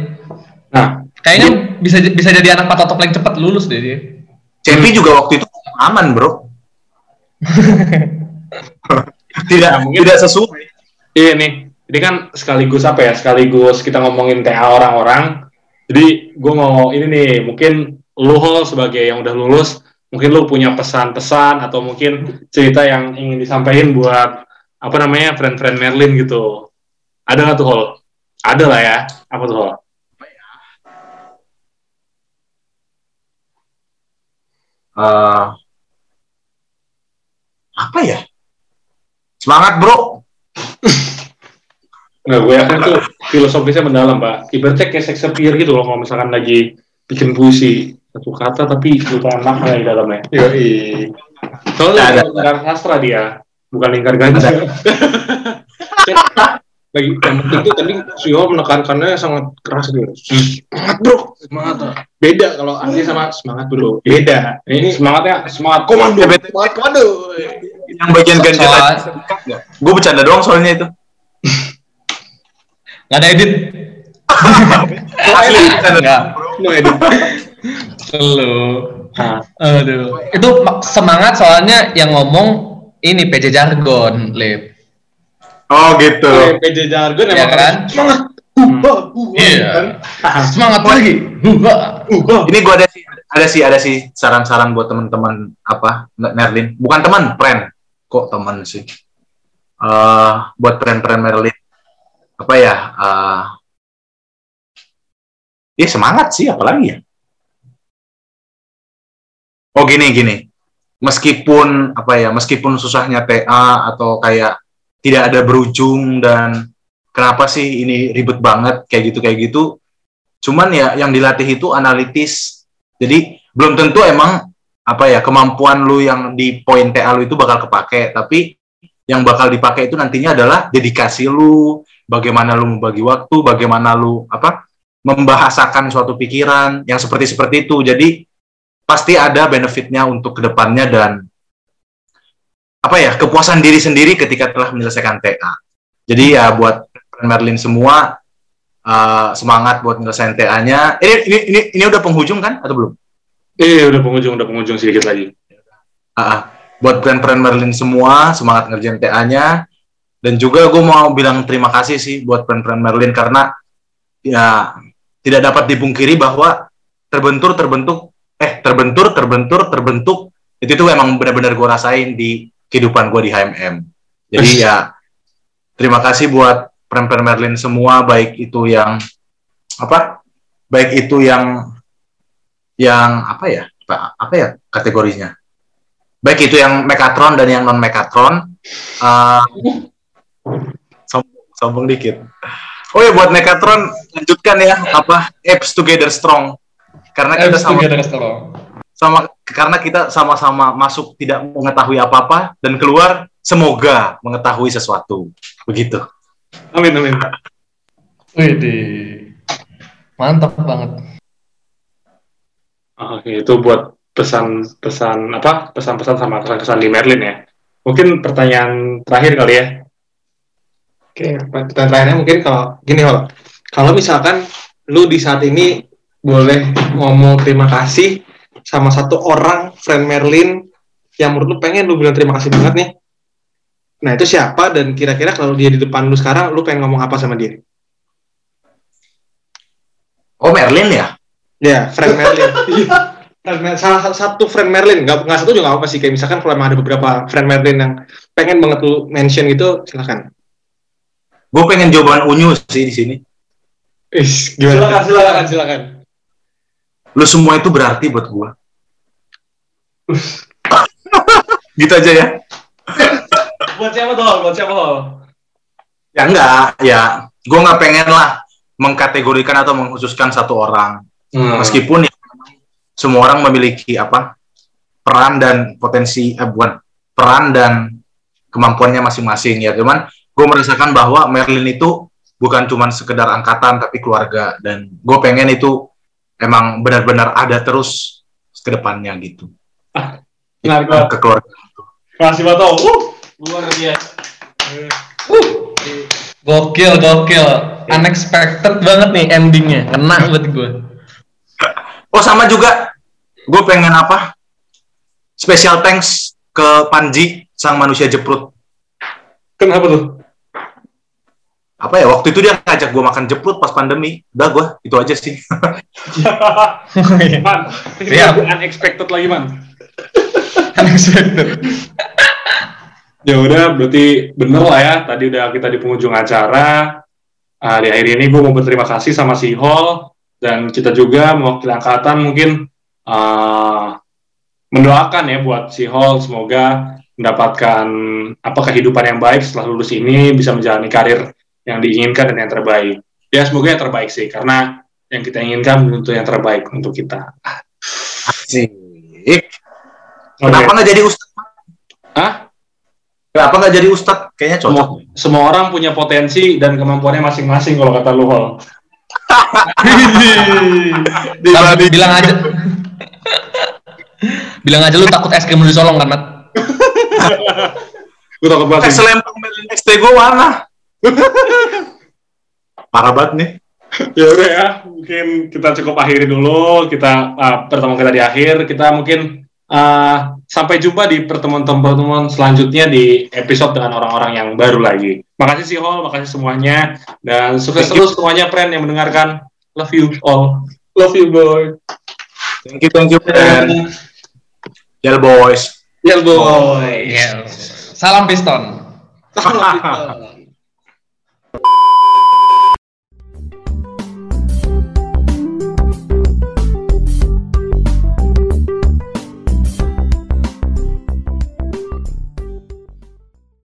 Nah, Kayaknya bisa bisa jadi anak Pak Toto paling cepat lulus deh dia. Cepi juga waktu itu aman bro. tidak Nah, mungkin- tidak sesuai. Iya nih, ini kan sekaligus apa ya? Sekaligus kita ngomongin TA orang-orang. Jadi gue mau ini nih, mungkin lu sebagai yang udah lulus, mungkin lu punya pesan-pesan atau mungkin cerita yang ingin disampaikan buat apa namanya friend-friend Merlin gitu. Ada nggak tuh Hol? Ada lah ya. Apa tuh Hol? Eh, apa ya? Semangat bro. Nggak, gue yakin tuh filosofisnya mendalam, Pak. Ibaratnya kayak Shakespeare gitu loh, kalau misalkan lagi bikin puisi. Satu kata tapi jutaan makna di dalamnya. Yoi. Soalnya Ada. lingkar sastra dia, bukan lingkar ganja. Lagi yang penting tuh tadi Sio menekankannya sangat keras gitu. Semangat bro, semangat. Beda kalau Andi sama semangat bro. Beda. Ini semangatnya semangat Komando, Ya, semangat komando. Yang bagian soal- Gue bercanda doang soalnya itu. Nggak ada edit. Asli bercanda. No edit. Nah, Aduh. Itu semangat soalnya yang ngomong ini PJ jargon, Lip. Oh gitu. Kayak PJ jargon emang kan? semangat. Hubah, hubah, Iya. kan? Semangat lagi. Hubah. Hubah. Ini gue ada sih, ada sih, ada sih saran-saran buat teman-teman apa Merlin. Bukan teman, friend. Kok teman sih? Eh, buat friend-friend Merlin. Apa ya? eh ya semangat sih, apalagi ya. Oh gini gini. Meskipun apa ya, meskipun susahnya TA atau kayak tidak ada berujung dan kenapa sih ini ribet banget kayak gitu kayak gitu. Cuman ya yang dilatih itu analitis. Jadi belum tentu emang apa ya kemampuan lu yang di poin TA lu itu bakal kepake, tapi yang bakal dipakai itu nantinya adalah dedikasi lu, bagaimana lu membagi waktu, bagaimana lu apa membahasakan suatu pikiran yang seperti seperti itu. Jadi pasti ada benefitnya untuk ke depannya dan apa ya kepuasan diri sendiri ketika telah menyelesaikan TA. Jadi ya buat Merlin semua uh, semangat buat menyelesaikan TA-nya. Ini, ini ini ini udah penghujung kan atau belum? eh udah penghujung, udah penghujung sedikit lagi. Ah, ah. buat brand-brand Merlin semua semangat ngerjain TA-nya dan juga gue mau bilang terima kasih sih buat brand-brand Merlin karena ya tidak dapat dipungkiri bahwa terbentur terbentuk eh terbentur terbentur terbentuk itu tuh emang benar-benar gue rasain di kehidupan gue di HMM jadi ya terima kasih buat brand-brand Merlin semua baik itu yang apa baik itu yang yang apa ya apa, apa ya kategorinya? Baik itu yang Mekatron dan yang non Mekatron uh, sombong, sombong dikit. Oh ya buat Mekatron lanjutkan ya apa apps together strong. Karena kita Apps sama together strong. sama karena kita sama-sama masuk tidak mengetahui apa-apa dan keluar semoga mengetahui sesuatu begitu Amin, amin. Widih. Mantap banget. Oke, itu buat pesan-pesan apa? Pesan-pesan sama kesan-kesan di Merlin ya. Mungkin pertanyaan terakhir kali ya. Oke, pertanyaan terakhirnya mungkin kalau gini Hol, kalau misalkan lu di saat ini boleh ngomong terima kasih sama satu orang friend Merlin yang menurut lu pengen lu bilang terima kasih banget nih. Nah itu siapa dan kira-kira kalau dia di depan lu sekarang lu pengen ngomong apa sama dia? oh Merlin ya Ya, friend Merlin. Salah satu- friend Merlin, nggak nggak satu juga nggak apa sih kayak misalkan kalau emang ada beberapa friend Merlin yang pengen banget lu mention gitu, silakan. gue pengen jawaban unyu sih di sini Is, gimana? Silakan, silakan, silakan. Lu semua itu berarti buat gue gitu aja ya Buat siapa tuh? Buat siapa tuh? ya enggak ya gue nggak pengen lah mengkategorikan atau mengkhususkan satu orang Hmm. meskipun ya, semua orang memiliki apa peran dan potensi eh, bukan peran dan kemampuannya masing-masing ya cuman gue merasakan bahwa Merlin itu bukan cuman sekedar angkatan tapi keluarga dan gue pengen itu emang benar-benar ada terus ke depannya gitu Menarik banget. ke keluarga Makasih. Om. Uh. Luar biasa. Gokil, gokil. Unexpected banget nih endingnya. Kena buat gue. oh sama juga gue pengen apa special thanks ke Panji sang manusia jeprut Kenapa tuh? Apa ya waktu itu dia ngajak gue makan jeprut pas pandemi udah gue itu aja sih man, ini Siap. unexpected lagi man. Unexpected. Ya udah, berarti bener lah ya. Tadi udah kita di penghujung acara. Ah, di akhir ini gue mau berterima kasih sama si Hall dan kita juga mewakili angkatan mungkin ah, mendoakan ya buat si Hall semoga mendapatkan apa kehidupan yang baik setelah lulus ini bisa menjalani karir yang diinginkan dan yang terbaik. Ya semoga yang terbaik sih karena yang kita inginkan tentu yang terbaik untuk kita. Asik. Kenapa nggak jadi ustad? Hah? Kenapa nggak jadi ustad? Kayaknya cocok. Semua, semua orang punya potensi dan kemampuannya masing-masing kalau kata lu Hol. Tapi bilang aja. bilang aja lu takut es krim lu disolong kan, Mat? Gue takut banget. Sih. selempang melin XT gue warna. Parah banget nih. ya udah ya, mungkin kita cukup akhiri dulu. Kita ah, pertemuan kita di akhir. Kita mungkin ah, sampai jumpa di pertemuan-pertemuan selanjutnya di episode dengan orang-orang yang baru lagi. Makasih si Hol, makasih semuanya dan sukses Thank you. terus semuanya friend yang mendengarkan. Love you all. Love you boy. Thank you, thank you, friend. Yel boys. Yeah boy. Salam piston. Salam, Vito.